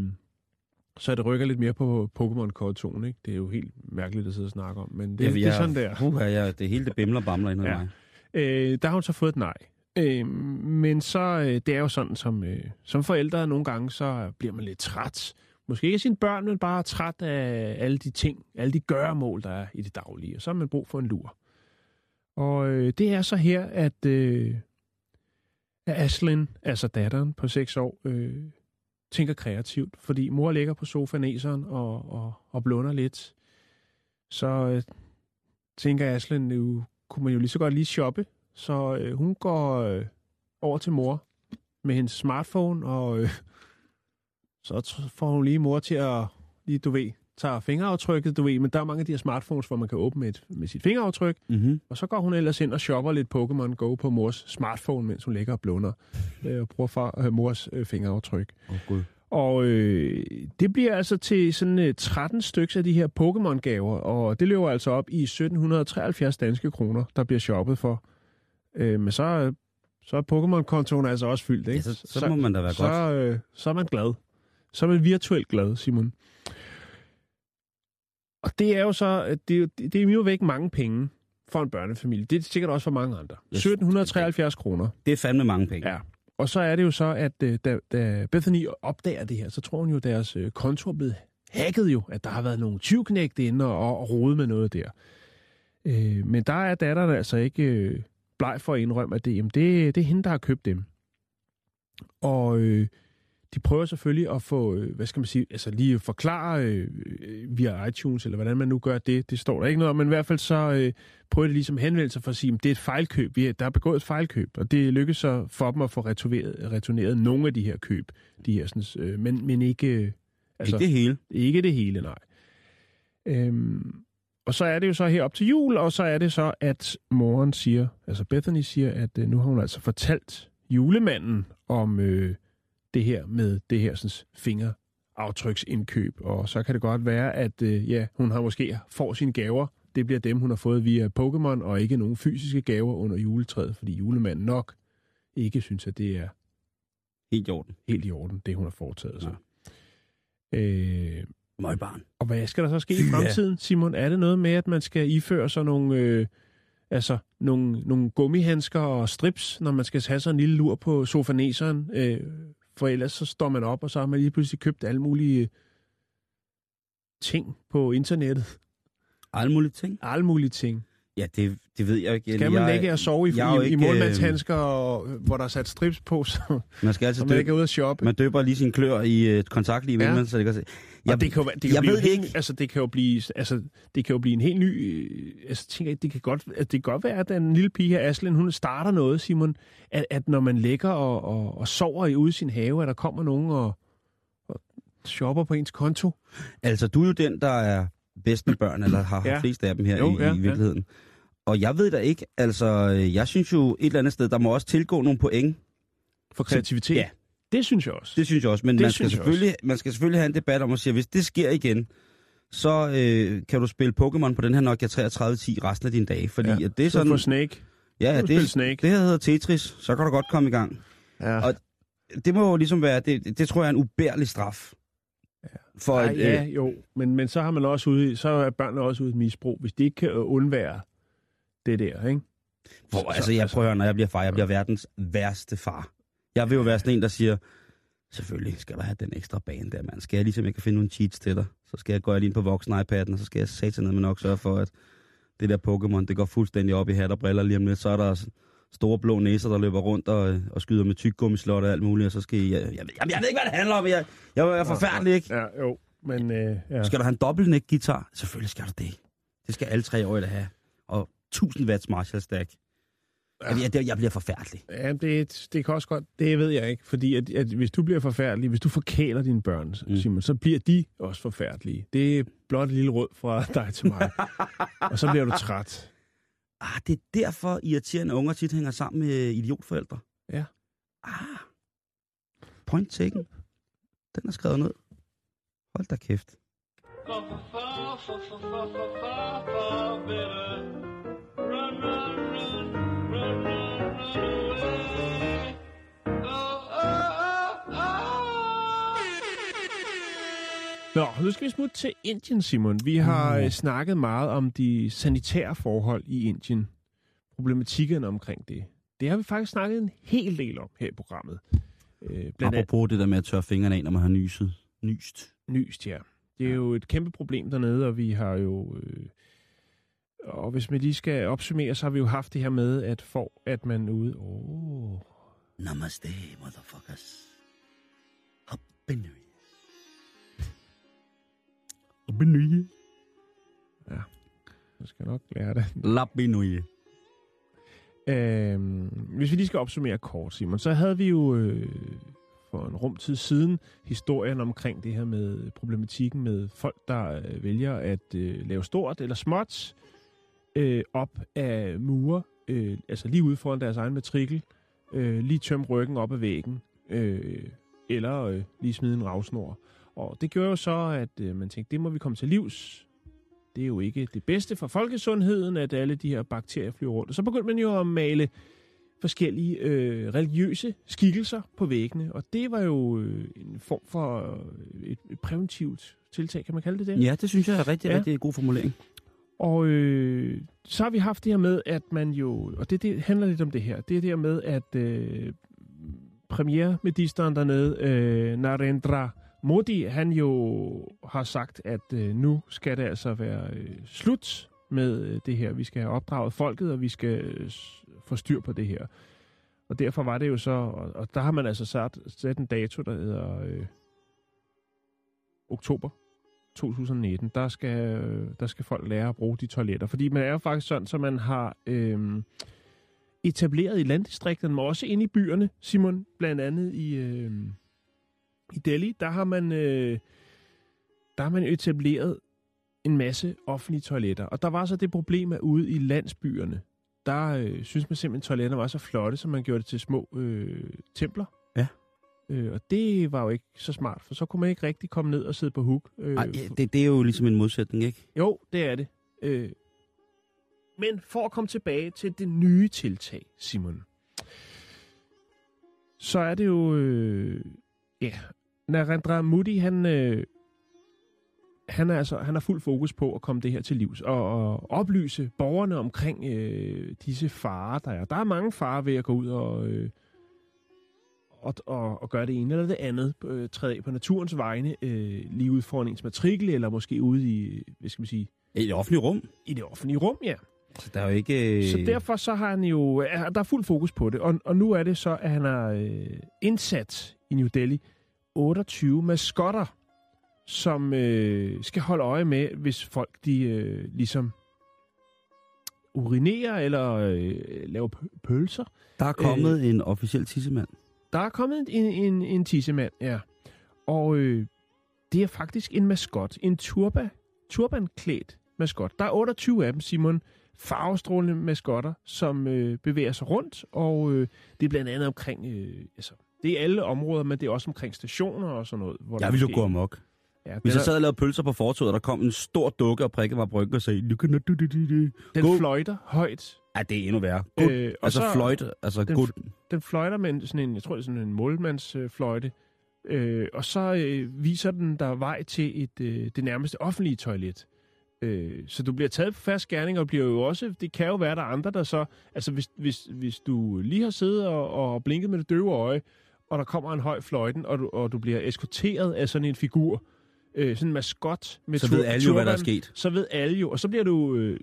så det rykker lidt mere på Pokémon-kontoen. Ikke? Det er jo helt mærkeligt at sidde og snakke om, men det, Ja, det er sådan der. Uh, ja, det hele det bimler bamler ind Ja. ja. mig. Øh, der har hun så fået et nej. Øh, men så, øh, det er jo sådan, som, øh, som forældre nogle gange, så bliver man lidt træt. Måske ikke af sine børn, men bare træt af alle de ting, alle de gøremål, der er i det daglige. Og så har man brug for en lur. Og øh, det er så her, at, øh, at Aslin, altså datteren på 6 år, øh, tænker kreativt. Fordi mor ligger på sofaen æseren og, og, og blunder lidt. Så øh, tænker Aslin, nu kunne man jo lige så godt lige shoppe. Så øh, hun går øh, over til mor med hendes smartphone, og øh, så får hun lige mor til at, lige du ved, tager fingeraftrykket, du ved, men der er mange af de her smartphones, hvor man kan åbne med, et, med sit fingeraftryk, Mm-hmm. og så går hun ellers ind og shopper lidt Pokémon Go på mors smartphone, mens hun ligger og blunder øh, og bruger far, øh, mors øh, fingeraftryk. Oh, Gud. Og øh, det bliver altså til sådan øh, 13 stykker af de her Pokémon-gaver, og det løber altså op i 1773 danske kroner, der bliver shoppet for. Øh, men så, så er Pokémon-kontoen altså også fyldt, ikke? Ja, så, så, må man da være så, godt. øh, så er man glad. Så er man virtuelt glad, Simon. Og det er jo så, det, er jo- det er jo væk mange penge for en børnefamilie. Det er sikkert også for mange andre. Yes. 1773 kroner. Det er fandme mange penge. Ja. Og så er det jo så, at øh, da, da Bethany opdager det her, så tror hun jo, at deres øh, konto er blevet hacket jo, at der har været nogle tyvknægte inde og, og rode med noget der. Øh, men der er datteren altså ikke øh, bleg for at indrømme, at det, jamen det, det er hende, der har købt dem. Og øh, de prøver selvfølgelig at få, øh, hvad skal man sige, altså lige forklare øh, via iTunes, eller hvordan man nu gør det, det står der ikke noget om, men i hvert fald så øh, prøver de ligesom at henvende sig for at sige, at det er et fejlkøb, vi er, der er begået et fejlkøb, og det lykkes så for dem at få returneret, returneret nogle af de her køb, de her sådan, øh, men, men ikke, øh, Altså, ikke det hele. ikke det hele, nej. Øhm, og så er det jo så her op til jul, og så er det så, at moren siger, altså Bethany siger, at øh, nu har hun altså fortalt julemanden om øh, det her med det her sådan, fingeraftryksindkøb. Og så kan det godt være, at øh, ja, hun har måske får sine gaver. Det bliver dem, hun har fået via Pokémon, og ikke nogen fysiske gaver under juletræet, fordi julemanden nok ikke synes, at det er Helt i orden. helt i orden, det hun har foretaget sig. Øh, Møgbarn. og hvad skal der så ske i fremtiden, Simon? Er det noget med, at man skal iføre sig nogle, øh, Altså, nogle, nogle gummihandsker og strips, når man skal have sådan en lille lur på sofaneseren. Øh, for ellers så står man op, og så har man lige pludselig købt alle mulige ting på internettet. Alle mulige ting. Alle mulige ting. Ja, det, det ved jeg ikke. Skal man jeg, ligge og sove i, jeg er jo i, i ikke, målmandshandsker, og, hvor der er sat strips på, så, Man skal altid så man ikke døbe, er ude at shoppe? man døber lige sin klør i et kontaktliv, Ja. ja. så det kan se. Jeg, og det kan jo, det kan jeg blive ved helt, ikke. Altså, det kan jo blive, altså, det kan jo blive en helt ny... øh, Altså, tænker, jeg, det kan godt, at det kan godt være, at den lille pige her, Aslen, hun starter noget, Simon, at, at når man ligger og, og, og sover i ude i sin have, at der kommer nogen og, og shopper på ens konto. Altså, du er jo den, der er bedst med børn, eller har Ja. ja. flest af dem her Jo, i, ja, ja, i virkeligheden. Og jeg ved da ikke, altså, øh, jeg synes jo et eller andet sted, der må også tilgå nogle point. For kreativitet. Ja. Det synes jeg også. Det synes jeg også, men Det man skal, selvfølgelig, man skal selvfølgelig have en debat om at sige, at hvis det sker igen, så øh, kan du spille Pokémon på den her Nokia 3310 resten af dine dage. Fordi Ja. ja. at det er Så sådan... for Snake. ja, du det, Snake. det her hedder Tetris, så kan du godt komme i gang. Ja. Og det må jo ligesom være, det, det, tror jeg er en ubærlig straf. For Ej, et, ja, øh, jo. Men, men så har man også ude, så er børnene også ude i misbrug, hvis de ikke kan undvære det der, ikke? hvor, Så- altså, jeg altså- prøver når jeg bliver far, jeg bliver verdens værste far. Jeg vil jo være sådan en, der siger, selvfølgelig skal du have den ekstra bane der, mand. Skal jeg ligesom, jeg kan finde nogle cheats til dig, så skal jeg gå lige ind på voksen iPad'en, og så skal jeg satan med nok sørge for, at det der Pokémon, det går fuldstændig op i hat og briller lige om lidt. Så er der store blå næser, der løber rundt og, og skyder med tyggegummislot og alt muligt, og så skal I... Jeg, jeg, jeg, jeg ved ikke, hvad det handler om. Jeg, jeg er forfærdelig, ikke? Ja, jo. Men øh, ja. Skal du have en dobbeltnæk guitar? Selvfølgelig skal du det. Det skal alle tre år have. Og 1000 watts Marshall stack. Jeg, jeg, jeg bliver forfærdelig. Ja, det, det kan også godt, det ved jeg ikke, fordi at, at hvis du bliver forfærdelig, hvis du forkæler dine børn, mm. Mm. Simon, så bliver de også forfærdelige. Det er blot et lille råd fra dig til mig. og så bliver du træt. Ah, det er derfor irriterende unger tit hænger sammen med idiotforældre. Ja. Ah. Point taken. Den er skrevet ned. Hold da kæft. Nå, nu skal vi smutte til Indien, Simon. Vi har Uh. uh. snakket meget om de sanitære forhold i Indien. Problematikken omkring det. Det har vi faktisk snakket en hel del om her i programmet. Øh, blandt Apropos det der med at tørre fingrene af, når man har nyset. Nyst. nyst, ja. Det er jo et kæmpe problem dernede, og vi har jo... Øh, og hvis man lige skal opsummere, så har vi jo haft det her med, at for at man ude... Oh, Namaste, motherfuckers. Happy New Year. jeg skal nok lære det. Year. Øhm, hvis vi lige skal opsummere kort, Simon, så havde vi jo øh, for en rumtid siden historien omkring det her med problematikken med folk, der øh, vælger at øh, lave stort eller småt øh, op af mure, øh, altså lige ude foran deres egen matrikel, øh, lige tømme ryggen op af væggen, øh, eller øh, lige smide en ravsnor. Og det gjorde jo så, at øh, man tænkte, det må vi komme til livs. Det er jo ikke det bedste for folkesundheden, at alle de her bakterier flyver rundt. Og så begyndte man jo at male forskellige øh, religiøse skikkelser på væggene. Og det var jo øh, en form for øh, et, et præventivt tiltag, kan man kalde det det? Ja, det synes jeg er rigtig, ja. rigtig god formulering. Og øh, så har vi haft det her med, at man jo, og det, det handler lidt om det her, det er det her med, at øh, premierministeren dernede, øh, Narendra Modi, han jo har sagt, at øh, nu skal det altså være øh, slut med øh, det her. Vi skal have opdraget folket, og vi skal øh, få styr på det her. Og derfor var det jo så, og, og der har man altså sat, sat en dato, der hedder øh, oktober 2019, der skal, der skal folk lære at bruge de toiletter. Fordi man er jo faktisk sådan, så man har øhm, etableret i landdistrikterne, men også inde i byerne, Simon, blandt andet i, øhm, i Delhi, der har man øh, der har man etableret en masse offentlige toiletter. Og der var så det problem, at ude i landsbyerne, der øh, synes man simpelthen, at toiletterne var så flotte, så man gjorde det til små øh, templer. Øh, og det var jo ikke så smart, for så kunne man ikke rigtig komme ned og sidde på huk. Øh, Ej, det, det er jo ligesom en modsætning, ikke? jo, det er det. Øh, men for at komme tilbage til det nye tiltag, Simon, så er det jo... Øh, ja, Narendra Modi, han, øh, han er altså han har fuld fokus på at komme det her til livs og, og oplyse borgerne omkring øh, disse farer, der er. Der er mange farer ved at gå ud og, øh, og, og, og gøre det ene eller det andet. Øh, træde af på naturens vegne, øh, lige ude foran ens matrikel, eller måske ude i, hvad skal man sige, I det offentlige rum. i det offentlige rum, ja. Så der er jo ikke... øh, Så derfor så har han jo, er- der er fuld fokus på det, og, og nu er det så, at han har øh, indsat i New Delhi 28 maskotter, som øh, skal holde øje med, hvis folk de øh, ligesom urinerer eller øh, laver pølser. Der er kommet øh, en officiel tissemand. Der er kommet en, en, en tissemand, ja. Og øh, det er faktisk en maskot, en turba, turbanklædt maskot. Der er 28 af dem, Simon, farvestrålende maskotter, som øh, bevæger sig rundt, og øh, det er blandt andet omkring, øh, altså, det er alle områder, men det er også omkring stationer og sådan noget. Hvor Jeg ville jo gå amok. Ja, Hvis jeg sad og lavede pølser på fortoget, og der kom en stor dukke og prikkede mig på ryggen og sagde, den fløjter højt. Ja, det er endnu værre. God. Øh, og altså så- fløjt, altså den god. Den fløjter med en, sådan en, jeg tror det er sådan en målmandsfløjte, øh, og så øh, viser den der vej til et øh, det nærmeste offentlige toilet. Øh, så du bliver taget på fast gerning, og bliver jo også, det kan jo være, der er andre, der så, altså hvis, hvis, hvis du lige har siddet og, og blinket med det døve øje, og der kommer en høj fløjten, og du, og du bliver eskorteret af sådan en figur, øh, sådan en maskot med Så ved alle jo, hvad der er sket. så ved alle jo, og så bliver du øh,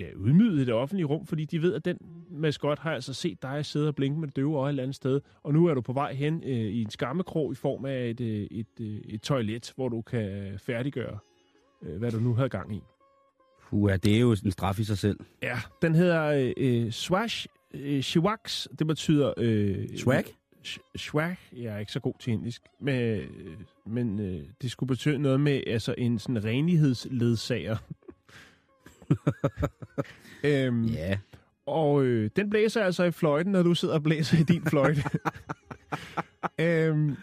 ja, ydmyget i det offentlige rum, fordi de ved, at den maskot har altså set dig sidde og blinke med det døve øje et eller andet sted, og nu er du på vej hen øh, i en skammekrog i form af et, øh, et, øh, et toilet, hvor du kan færdiggøre, øh, hvad du nu havde gang i. Puh, ja, det er jo en straf i sig selv. Ja, den hedder øh, øh, Swash øh, Shiwaks. Det betyder... Øh, Swag? Swag. Jeg er ikke så god til indisk. Men, øh, men øh, det skulle betyde noget med altså en sådan renlighedsledsager. øhm, Ja. Og øh, den blæser altså i fløjten, når du sidder og blæser i din fløjte. øhm,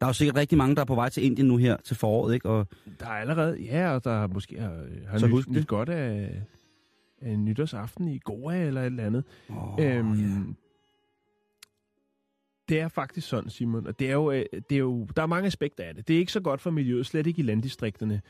Der er jo sikkert rigtig mange, der er på vej til Indien nu her til foråret, ikke? Og der er allerede... Ja, og der måske har, har Så nyt, nyt godt af, af en nytårsaften i Goa eller et eller andet. oh, øhm, ja. Det er faktisk sådan, Simon, og det er, jo, øh, det er jo, der er mange aspekter af det. Det er ikke så godt for miljøet, slet ikke i landdistrikterne,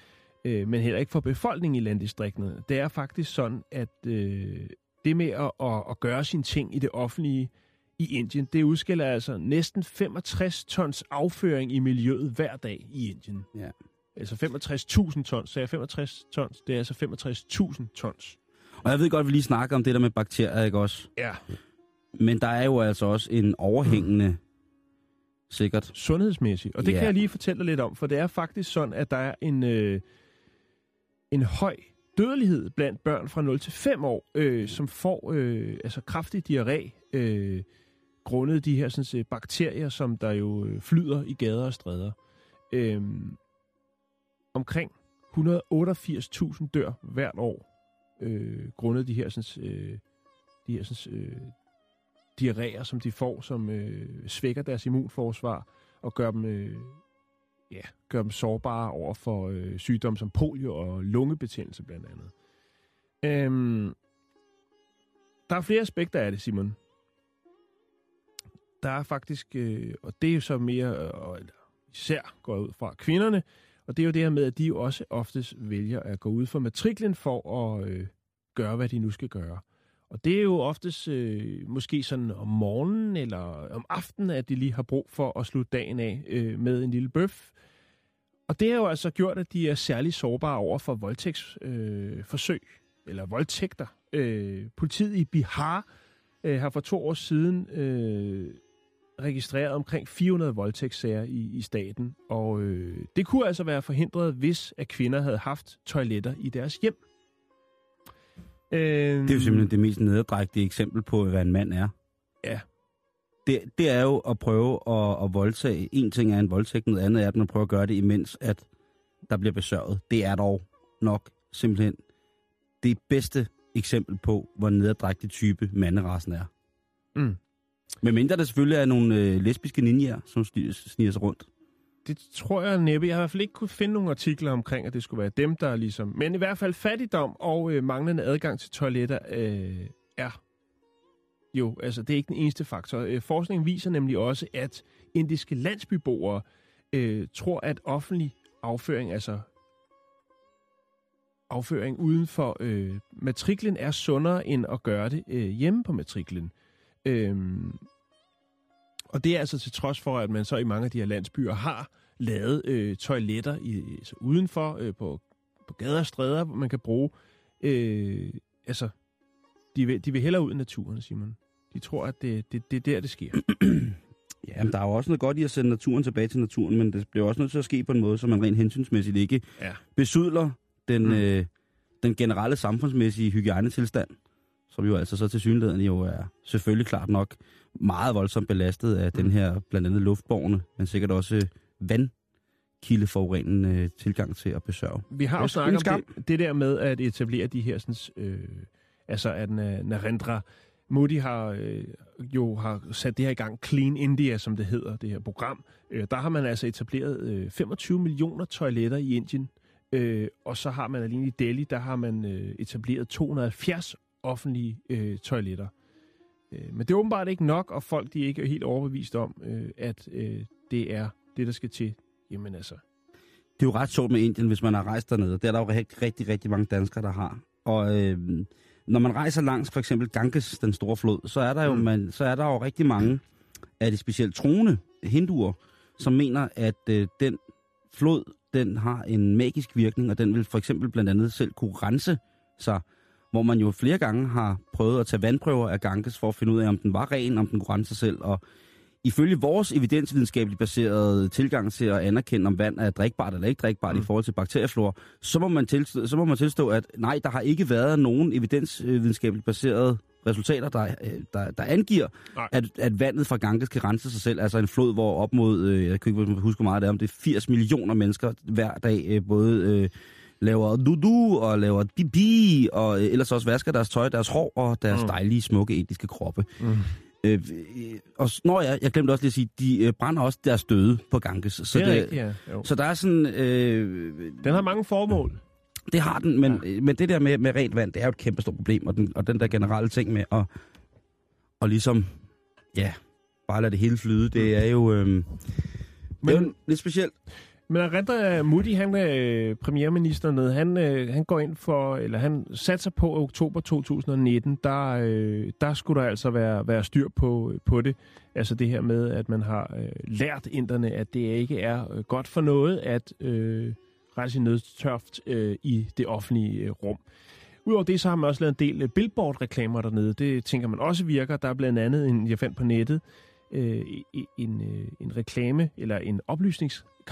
øh, men heller ikke for befolkningen i landdistrikterne. Det er faktisk sådan, at øh, det med at, at, at gøre sine ting i det offentlige i Indien, det udskiller altså næsten 65 tons afføring i miljøet hver dag i Indien. Ja. Altså 65.000 tons, så jeg 65 tons, det er altså 65.000 tons. Og jeg ved godt, at vi lige snakker om det der med bakterier, ikke også? Ja. Men der er jo altså også en overhængende, sikkert, sundhedsmæssigt. Og det Ja. kan jeg lige fortælle dig lidt om, for det er faktisk sådan, at der er en, øh, en høj dødelighed blandt børn fra 0 til 5 år, øh, som får øh, altså kraftig diarré, øh, grundet de her sådan, set, bakterier, som der jo øh, flyder i gader og stræder. Øh, omkring 188.000 dør hvert år, øh, grundet de her, sådan, øh, de her sådan, øh, diarréer, som de får, som øh, svækker deres immunforsvar og gør dem, øh, ja, gør dem sårbare over for øh, sygdomme som polio og lungebetændelse blandt andet. Øhm, der er flere aspekter af det, Simon. Der er faktisk, øh, og det er jo så mere, øh, og- eller især går ud fra kvinderne, og det er jo det her med, at de jo også oftest vælger at gå ud for matriklen for at øh, gøre, hvad de nu skal gøre. Og det er jo oftest øh, måske sådan om morgenen eller om aftenen, at de lige har brug for at slutte dagen af øh, med en lille bøf. Og det har jo altså gjort, at de er særlig sårbare over for voldtægtsforsøg, øh, forsøg, eller voldtægter. Øh, politiet i Bihar øh, har for to år siden øh, registreret omkring 400 voldtægtssager i, i staten. Og øh, det kunne altså være forhindret, hvis at kvinder havde haft toiletter i deres hjem. Øh, det er jo simpelthen det mest nederdrægtige eksempel på, hvad en mand er. Ja. Det, det er jo at prøve at, at voldtage. En ting er en voldtægt, noget andet er at man prøver at gøre det, imens at der bliver besørget. Det er dog nok simpelthen det bedste eksempel på, hvor nederdrægtig type manderassen er. Mm. Men mindre der selvfølgelig er nogle øh, lesbiske ninjaer, som sniger sig rundt. Det tror jeg næppe. Jeg har i hvert fald ikke kunne finde nogle artikler omkring, at det skulle være dem, der ligesom... Men i hvert fald fattigdom og øh, manglende adgang til toiletter øh, er jo, altså det er ikke den eneste faktor. Øh, forskningen viser nemlig også, at indiske landsbyboere øh, tror, at offentlig afføring, altså afføring uden for øh, matriklen er sundere end at gøre det øh, hjemme på matriklen. Øh, og det er altså til trods for, at man så i mange af de her landsbyer har lavet øh, toiletter i, altså udenfor øh, på, på gader og stræder, hvor man kan bruge. Øh, altså, de vil, de vil hellere ud i naturen, Simon. De tror, at det, det, det er der, det sker. Ja, men der er jo også noget godt i at sende naturen tilbage til naturen, men det bliver også nødt til at ske på en måde, så man rent hensynsmæssigt ikke Ja. besudler den, Mm. mm. øh, den generelle samfundsmæssige hygiejnetilstand, som jo altså så til synligheden jo er selvfølgelig klart nok meget voldsomt belastet af den her blandt andet luftborne, men sikkert også vandkildeforurenende øh, tilgang til at besørge. Vi har jo snakket om det, det der med at etablere de her, sådan, øh, altså at Na- Narendra Modi har øh, jo har sat det her i gang, Clean India, som det hedder, det her program. Øh, der har man altså etableret øh, 25 millioner toiletter i Indien, øh, og så har man alene i Delhi, der har man øh, etableret 270 offentlige øh, toiletter. Øh, men det er åbenbart ikke nok, og folk de er ikke helt overbevist om, øh, at øh, det er det, der skal til. Jamen altså, Det er jo ret sjovt med Indien, hvis man har rejst dernede. Det er der jo rigtig, rigtig, rigtig mange danskere, der har. Og øh, når man rejser langs for eksempel Ganges, den store flod, så er der jo, Mm. mm. man, så er der jo rigtig mange af de specielt troende hinduer, som mener, at øh, den flod, den har en magisk virkning, og den vil for eksempel blandt andet selv kunne rense sig, hvor man jo flere gange har prøvet at tage vandprøver af Ganges for at finde ud af, om den var ren, om den kunne rense sig selv, og ifølge vores evidensvidenskabeligt baserede tilgang til at anerkende, om vand er drikbart eller ikke drikbart mm. i forhold til bakterieflor, så må, man tilstå, så må man tilstå, at nej, der har ikke været nogen evidensvidenskabeligt baserede resultater, der, øh, der, der angiver, Nej. at, at vandet fra Ganges kan rense sig selv. Altså en flod, hvor op mod, øh, jeg kan ikke huske, hvor meget det er, om det er 80 millioner mennesker hver dag, øh, både øh, laver dudu og laver bibi, og øh, ellers også vasker deres tøj, deres hår og deres Mm. mm. dejlige, smukke, etiske kroppe. Mm. Øh, øh, og når jeg, jeg glemte også lige at sige, de øh, brænder også deres døde på Ganges. Så, det er rigtigt, ja. Jo. så der er sådan, øh, Den har mange formål. det har den, men, ja. men det der med, med rent vand, det er jo et kæmpe stort problem, og den, og den der generelle ting med at, og ligesom, ja, bare lade det hele flyde, det er jo, øh, men, det er jo lidt specielt. Men Narendra Modi, han er premierminister nede, han, øh, han går ind for, eller han satser på at oktober 2019, der, øh, der skulle der altså være, være styr på, på det. Altså det her med, at man har lært inderne, at det ikke er godt for noget at øh, rette sin nødtørft øh, i det offentlige rum. Udover det, så har man også lavet en del billboard-reklamer dernede. Det tænker man også virker. Der er blandt andet, en, jeg fandt på nettet, øh, en, øh, en reklame, eller en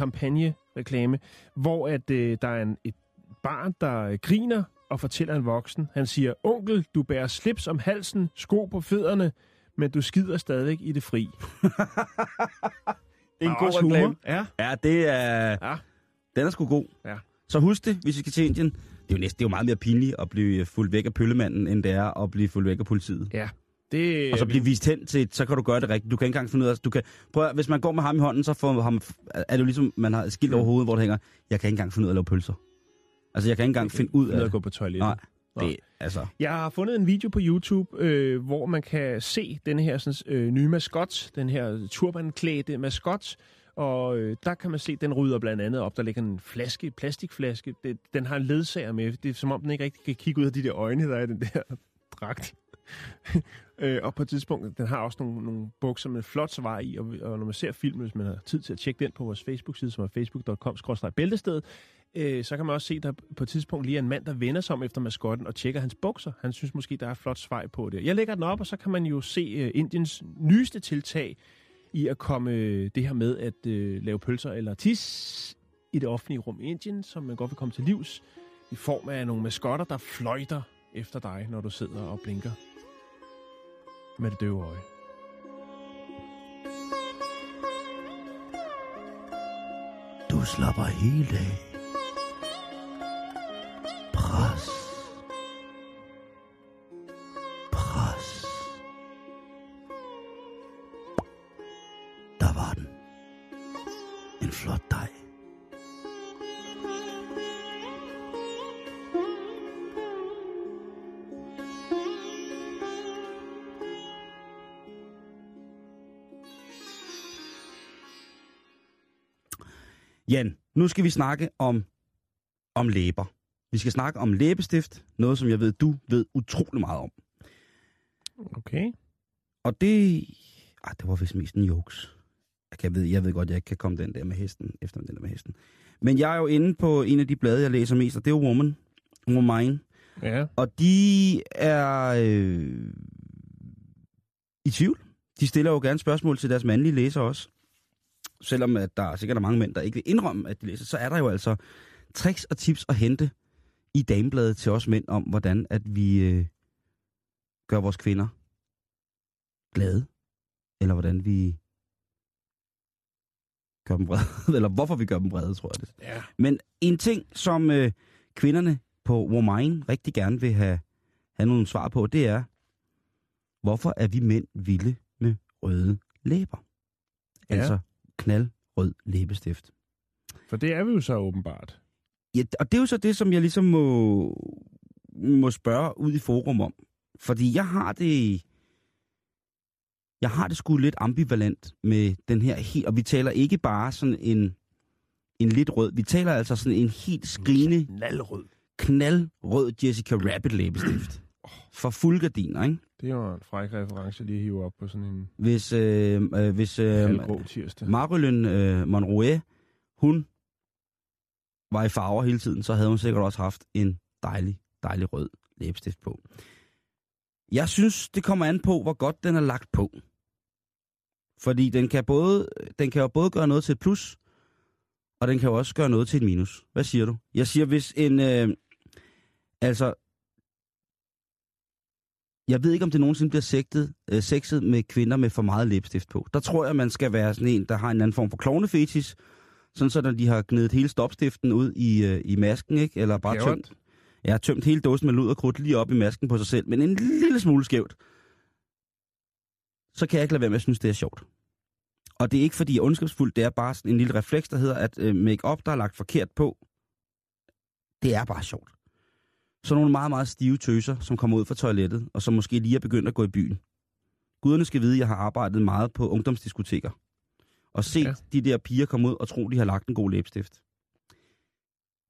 oplysningskampagne-reklame, hvor at øh, der er en, et barn, der øh, griner og fortæller en voksen. Han siger, onkel, du bærer slips om halsen, sko på fødderne, men du skider stadigvæk i det fri. Det er en god reklame. Ja, Ja, det er, ja. den er sgu god. Ja. Så husk det, hvis vi skal til Indien. Det er jo næsten det er jo meget mere pinligt at blive fuldt væk af pøllemanden, end det er at blive fuldt væk af politiet. ja. Det, Og så blive vist hen til, så kan du gøre det rigtigt. Du kan ikke engang finde ud af, du kan, prøv at, hvis man går med ham i hånden, så får ham, er det jo ligesom, man har et skilt over hovedet, hvor det hænger, jeg kan ikke engang finde ud af at lave pølser. Altså, jeg kan ikke engang finde ud af at gå på toilettet. Nej, Nej. det, altså, Jeg har fundet en video på YouTube, øh, hvor man kan se den her sådan, øh, nye maskot, den her turbanklædte maskot, og øh, der kan man se, den rydder blandt andet op. Der ligger en flaske, plastikflaske. Det, den har en ledsager med. Det er som om, den ikke rigtig kan kigge ud af de der øjne, der er i den der dragt øh, og på et tidspunkt, den har også nogle, nogle bukser med flot svar i, og, og når man ser filmen, hvis man har tid til at tjekke den på vores Facebook-side, som er facebook.com-bæltested, øh, så kan man også se, der på et tidspunkt lige er en mand, der vender sig om efter maskotten og tjekker hans bukser. Han synes måske, der er flot svej på det. Jeg lægger den op, og så kan man jo se øh, Indiens nyeste tiltag i at komme øh, det her med at øh, lave pølser eller tis i det offentlige rum i Indien, som man godt vil komme til livs, i form af nogle maskotter, der fløjter efter dig, når du sidder og blinker med det døve øje. du slapper helt af. Jan, nu skal vi snakke om, om læber. Vi skal snakke om læbestift, noget som jeg ved, du ved utrolig meget om. Okay. Og det... Ej, det var vist mest en jokes. Jeg, kan, ved, jeg ved godt, jeg ikke kan komme den der med hesten, efter den der med hesten. Men jeg er jo inde på en af de blade, jeg læser mest, og det er Woman. Woman. Ja. Og de er øh, i tvivl. De stiller jo gerne spørgsmål til deres mandlige læsere også. Selvom at der er sikkert er mange mænd, der ikke vil indrømme, at de læser, så er der jo altså tricks og tips at hente i damebladet til os mænd om, hvordan at vi øh, gør vores kvinder glade. Eller hvordan vi gør dem vrede. Eller hvorfor vi gør dem vrede, tror jeg det. Ja. Men en ting, som øh, kvinderne på Womain rigtig gerne vil have, have nogle svar på, det er, hvorfor er vi mænd vilde med røde læber? Ja. Altså knaldrød læbestift. For det er vi jo så åbenbart. Ja, og det er jo så det, som jeg ligesom må, må spørge ud i forum om. Fordi jeg har det... Jeg har det sgu lidt ambivalent med den her helt... Og vi taler ikke bare sådan en, en lidt rød. Vi taler altså sådan en helt skrigende, Knaldrød. knaldrød Jessica Rabbit læbestift. For fuld gardiner, ikke? Det var en fræk reference lige at hive op på sådan en Hvis, øh, øh, hvis øh. Marilyn øh, Monroe, hun var i farver hele tiden, så havde hun sikkert også haft en dejlig, dejlig rød læbestift på. Jeg synes, det kommer an på, hvor godt den er lagt på. Fordi den kan, både, den kan jo både gøre noget til et plus, og den kan jo også gøre noget til et minus. Hvad siger du? Jeg siger, hvis en... Øh, altså... Jeg ved ikke, om det nogensinde bliver sigtet, øh, sexet med kvinder med for meget læbestift på. Der tror jeg, man skal være sådan en, der har en anden form for klovnefetis, sådan så når de har gnedet hele stopstiften ud i, øh, i masken, ikke? Eller bare er tømt, jeg har tømt hele dåsen med lud og krudt lige op i masken på sig selv, men en lille smule skævt. Så kan jeg ikke lade være med at synes, det er sjovt. Og det er ikke fordi jeg er ondskabsfuld, det er bare sådan en lille refleks, der hedder, at øh, make-up, der er lagt forkert på, det er bare sjovt. Så nogle meget, meget stive tøser, som kommer ud fra toilettet, og som måske lige er begyndt at gå i byen. Guderne skal vide, at jeg har arbejdet meget på ungdomsdiskoteker. Og set Ja. de der piger komme ud og tro, de har lagt en god læbestift.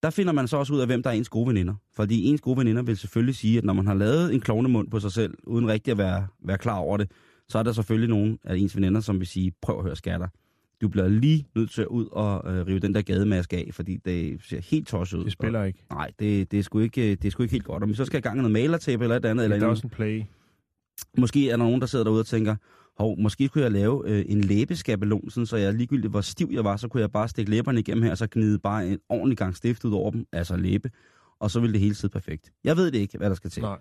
Der finder man så også ud af, hvem der er ens gode veninder. Fordi ens gode veninder vil selvfølgelig sige, at når man har lavet en klovnemund på sig selv, uden rigtig at være, være klar over det, så er der selvfølgelig nogen af ens veninder, som vil sige, prøv at høre skatter. Du bliver lige nødt til at ud og øh, rive den der gademaske af, fordi det ser helt tosset ud. Det spiller ikke. Og, nej, det, det, er sgu ikke, det er sgu ikke helt godt. Om så skal i gang med noget malertape eller et andet, eller er en play. måske er der nogen, der sidder derude og tænker, hov, måske kunne jeg lave øh, en læbeskabelon, sådan, så jeg ligegyldigt hvor stiv jeg var, så kunne jeg bare stikke læberne igennem her, og så gnide bare en ordentlig gang stift ud over dem, altså læbe, og så ville det hele sidde perfekt. Jeg ved det ikke, hvad der skal til. Nej.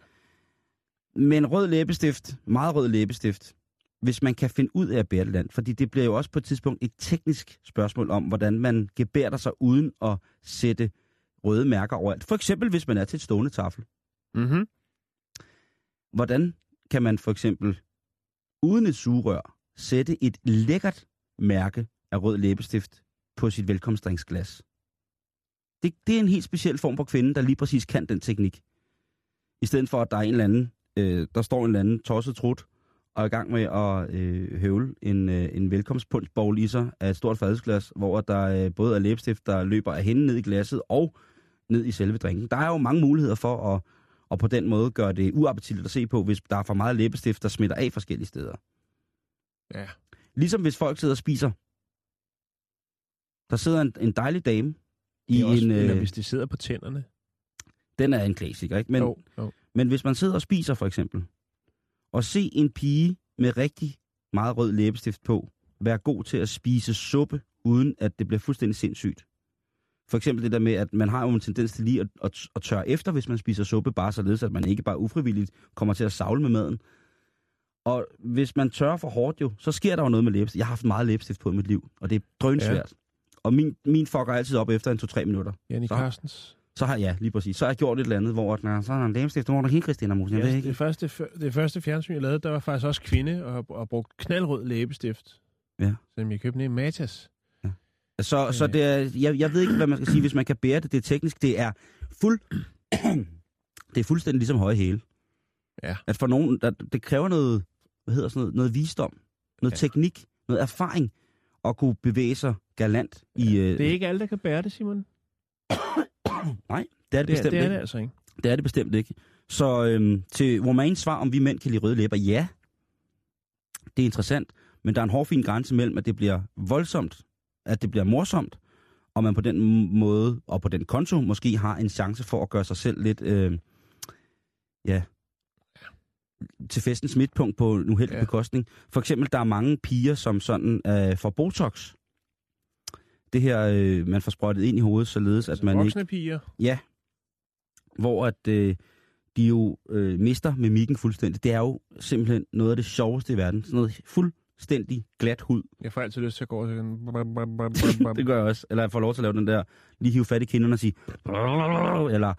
Men rød læbestift, meget rød læbestift, hvis man kan finde ud af at bære det land, fordi det bliver jo også på et tidspunkt et teknisk spørgsmål om, hvordan man gebærder sig uden at sætte røde mærker overalt. For eksempel, hvis man er til et stående tafel. Mm-hmm. Hvordan kan man for eksempel uden et sugerør sætte et lækkert mærke af rød læbestift på sit velkomstdrinksglas? Det, det er en helt speciel form for kvinde, der lige præcis kan den teknik. I stedet for, at der er en eller anden, øh, der står en eller anden tosset trut og er i gang med at øh, høvle en, øh, en velkomstpunchbowl i sig af et stort fadelsglas, hvor der øh, både er læbestift, der løber af hende ned i glasset og ned i selve drinken. Der er jo mange muligheder for at, og på den måde gøre det uappetitligt at se på, hvis der er for meget læbestift, der smitter af forskellige steder. Ja. Ligesom hvis folk sidder og spiser. Der sidder en, en dejlig dame i Det er også, en... eller Øh, hvis de sidder på tænderne. den er en klassiker, ikke? Men, jo, jo. men hvis man sidder og spiser for eksempel, og se en pige med rigtig meget rød læbestift på, være god til at spise suppe, uden at det bliver fuldstændig sindssygt. For eksempel det der med, at man har jo en tendens til lige at, at, at tørre efter, hvis man spiser suppe, bare således, at man ikke bare ufrivilligt kommer til at savle med maden. Og hvis man tørrer for hårdt jo, så sker der jo noget med læbestift. Jeg har haft meget læbestift på i mit liv, og det er drønsvært. Ja. Og min, min fucker altid op efter en 2-3 minutter. Janni Så- Carstens. Så har jeg, lige præcis, så har jeg gjort et eller andet, hvor at, når så er der en læbestift, hvor er der hele Christina Musen. Jeg Ja, det, ikke. første, det første fjernsyn, jeg lavede, der var faktisk også kvinde og, og brugt knaldrød læbestift. Ja. Som jeg købte ned i Matas. Så, så det er, jeg, jeg ved ikke, hvad man skal sige, hvis man kan bære det. Det er teknisk. Det er fuld... det er fuldstændig ligesom høje hæle. Ja. At for nogen, der, det kræver noget, hvad hedder sådan noget, noget visdom, noget Ja. ja. teknik, noget erfaring at kunne bevæge sig galant i... Øh, Det er ikke alle, der kan bære det, Simon. Nej, det er det, Det er, bestemt det, er ikke. det altså ikke. Det er det bestemt ikke. Så øhm, til Romains svar, om vi mænd kan lide røde læber, ja, det er interessant, men der er en hårfin grænse mellem, at det bliver voldsomt, at det bliver morsomt, og man på den måde, og på den konto, måske har en chance for at gøre sig selv lidt, øh, ja, til festens midtpunkt på en uheldig ja. bekostning. For eksempel, der er mange piger, som sådan øh, får Botox. Det her, øh, man får sprøjtet ind i hovedet, således at Altså, man ikke voksne piger. Ja. Hvor at øh, de jo øh, mister mimikken fuldstændig. Det er jo simpelthen noget af det sjoveste i verden. Sådan noget fuldstændig glat hud. Jeg får altid lyst til at gå og sige... det gør jeg også. Eller jeg får lov til at lave den der, lige hive fat i kinderne og sige... Eller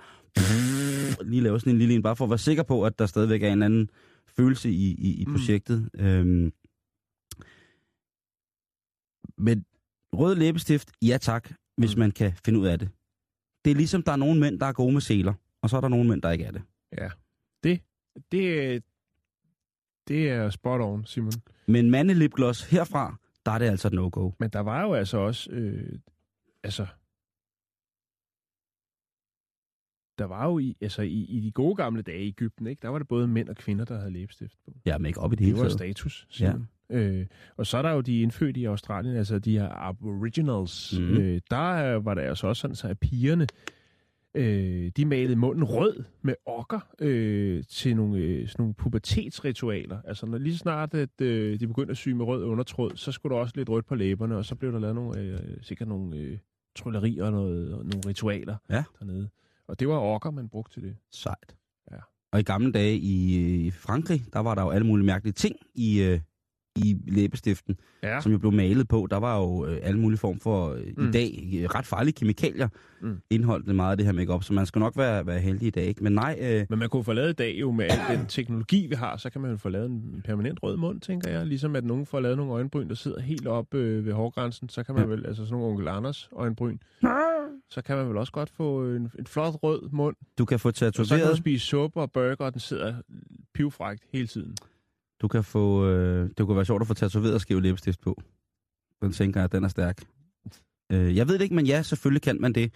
lige lave sådan en lille en, bare for at være sikker på, at der stadigvæk er en anden følelse i, i, i Mm. projektet. Mm. Øhm, men rød læbestift, ja tak, hvis Mm. man kan finde ud af det. Det er ligesom, der er nogle mænd, der er gode med seler, og så er der nogle mænd, der ikke er det. Ja. Det, det, er- det er spot on, Simon. Men mandelipgloss herfra, der er det altså no-go. Men der var jo altså også... Øh, altså... Der var jo i, altså i, i de gode gamle dage i Ægypten, ikke? der var det både mænd og kvinder, der havde læbestift på. Ja, make op i det Det hele var taget. status, Simon. Ja. Øh, og så er der jo de indfødte i Australien, altså de her aboriginals. Mm. Øh, der øh, var der altså også sådan, så at pigerne, øh, de malede munden rød med okker øh, til nogle, øh, sådan nogle pubertetsritualer. Altså når lige snart, at øh, de begyndte at sy med rød undertråd, så skulle der også lidt rødt på læberne, og så blev der lavet nogle, øh, sikkert nogle øh, tryllerier og, noget, og nogle ritualer Ja. dernede. Og det var okker, man brugte til det. Sejt. Ja. Og i gamle dage i, i Frankrig, der var der jo alle mulige mærkelige ting i, øh, i læbestiften, Ja. som jo blev malet på. Der var jo øh, alle mulige form for, øh, Mm. i dag, øh, ret farlige kemikalier, Mm. indholdt meget af det her makeup, så man skal nok være, være heldig i dag. Ikke? Men nej, øh, Men man kunne få lavet i dag jo med al den teknologi, vi har, så kan man jo få lavet en permanent rød mund, tænker jeg. Ligesom at nogen får lavet nogle øjenbryn, der sidder helt op øh, ved hårgrænsen, så kan man vel, altså sådan nogle onkel Anders øjenbryn, så kan man vel også godt få en, en flot rød mund. du kan få Og så kan du tatoveret, spise suppe og burger, og den sidder pivfrægt hele tiden. Du kan få, øh, det kunne være sjovt at få tatoveret skæv læbestift på. Den tænker jeg, den er stærk. Øh, jeg ved det ikke, men ja, selvfølgelig kan man det.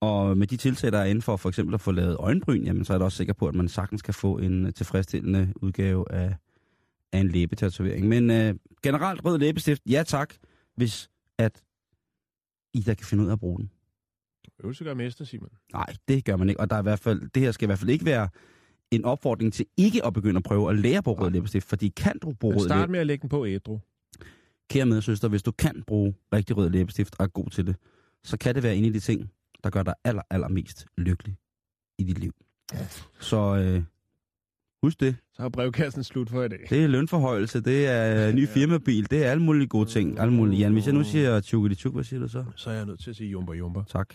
Og med de tiltag, der er inden for for eksempel at få lavet øjenbryn, jamen, så er jeg da også sikker på, at man sagtens kan få en øh, tilfredsstillende udgave af, af en læbetatovering. Men øh, generelt rød læbestift, ja tak, hvis at I der kan finde ud af at bruge den. Øvelse gør mester, Simon. Nej, det gør man ikke. Og der er i hvert fald, det her skal i hvert fald ikke være en opfordring til ikke at begynde at prøve at lære at bruge rød læbestift, fordi kan du bruge rød start læbestift, med at lægge den på ædru. kære medsøster, hvis du kan bruge rigtig rød læbestift og er god til det, så kan det være en af de ting, der gør dig aller, allermest lykkelig i dit liv. Så øh, husk det. Så har brevkassen slut for i dag. Det er lønforhøjelse, det er ny firmabil, det er alle mulige gode ting. Alle mulige. Jan, hvis jeg nu siger tjukkeli tjuk, hvad siger du så? Så er jeg nødt til at sige jumper jumper. Tak.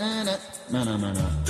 na na na na na.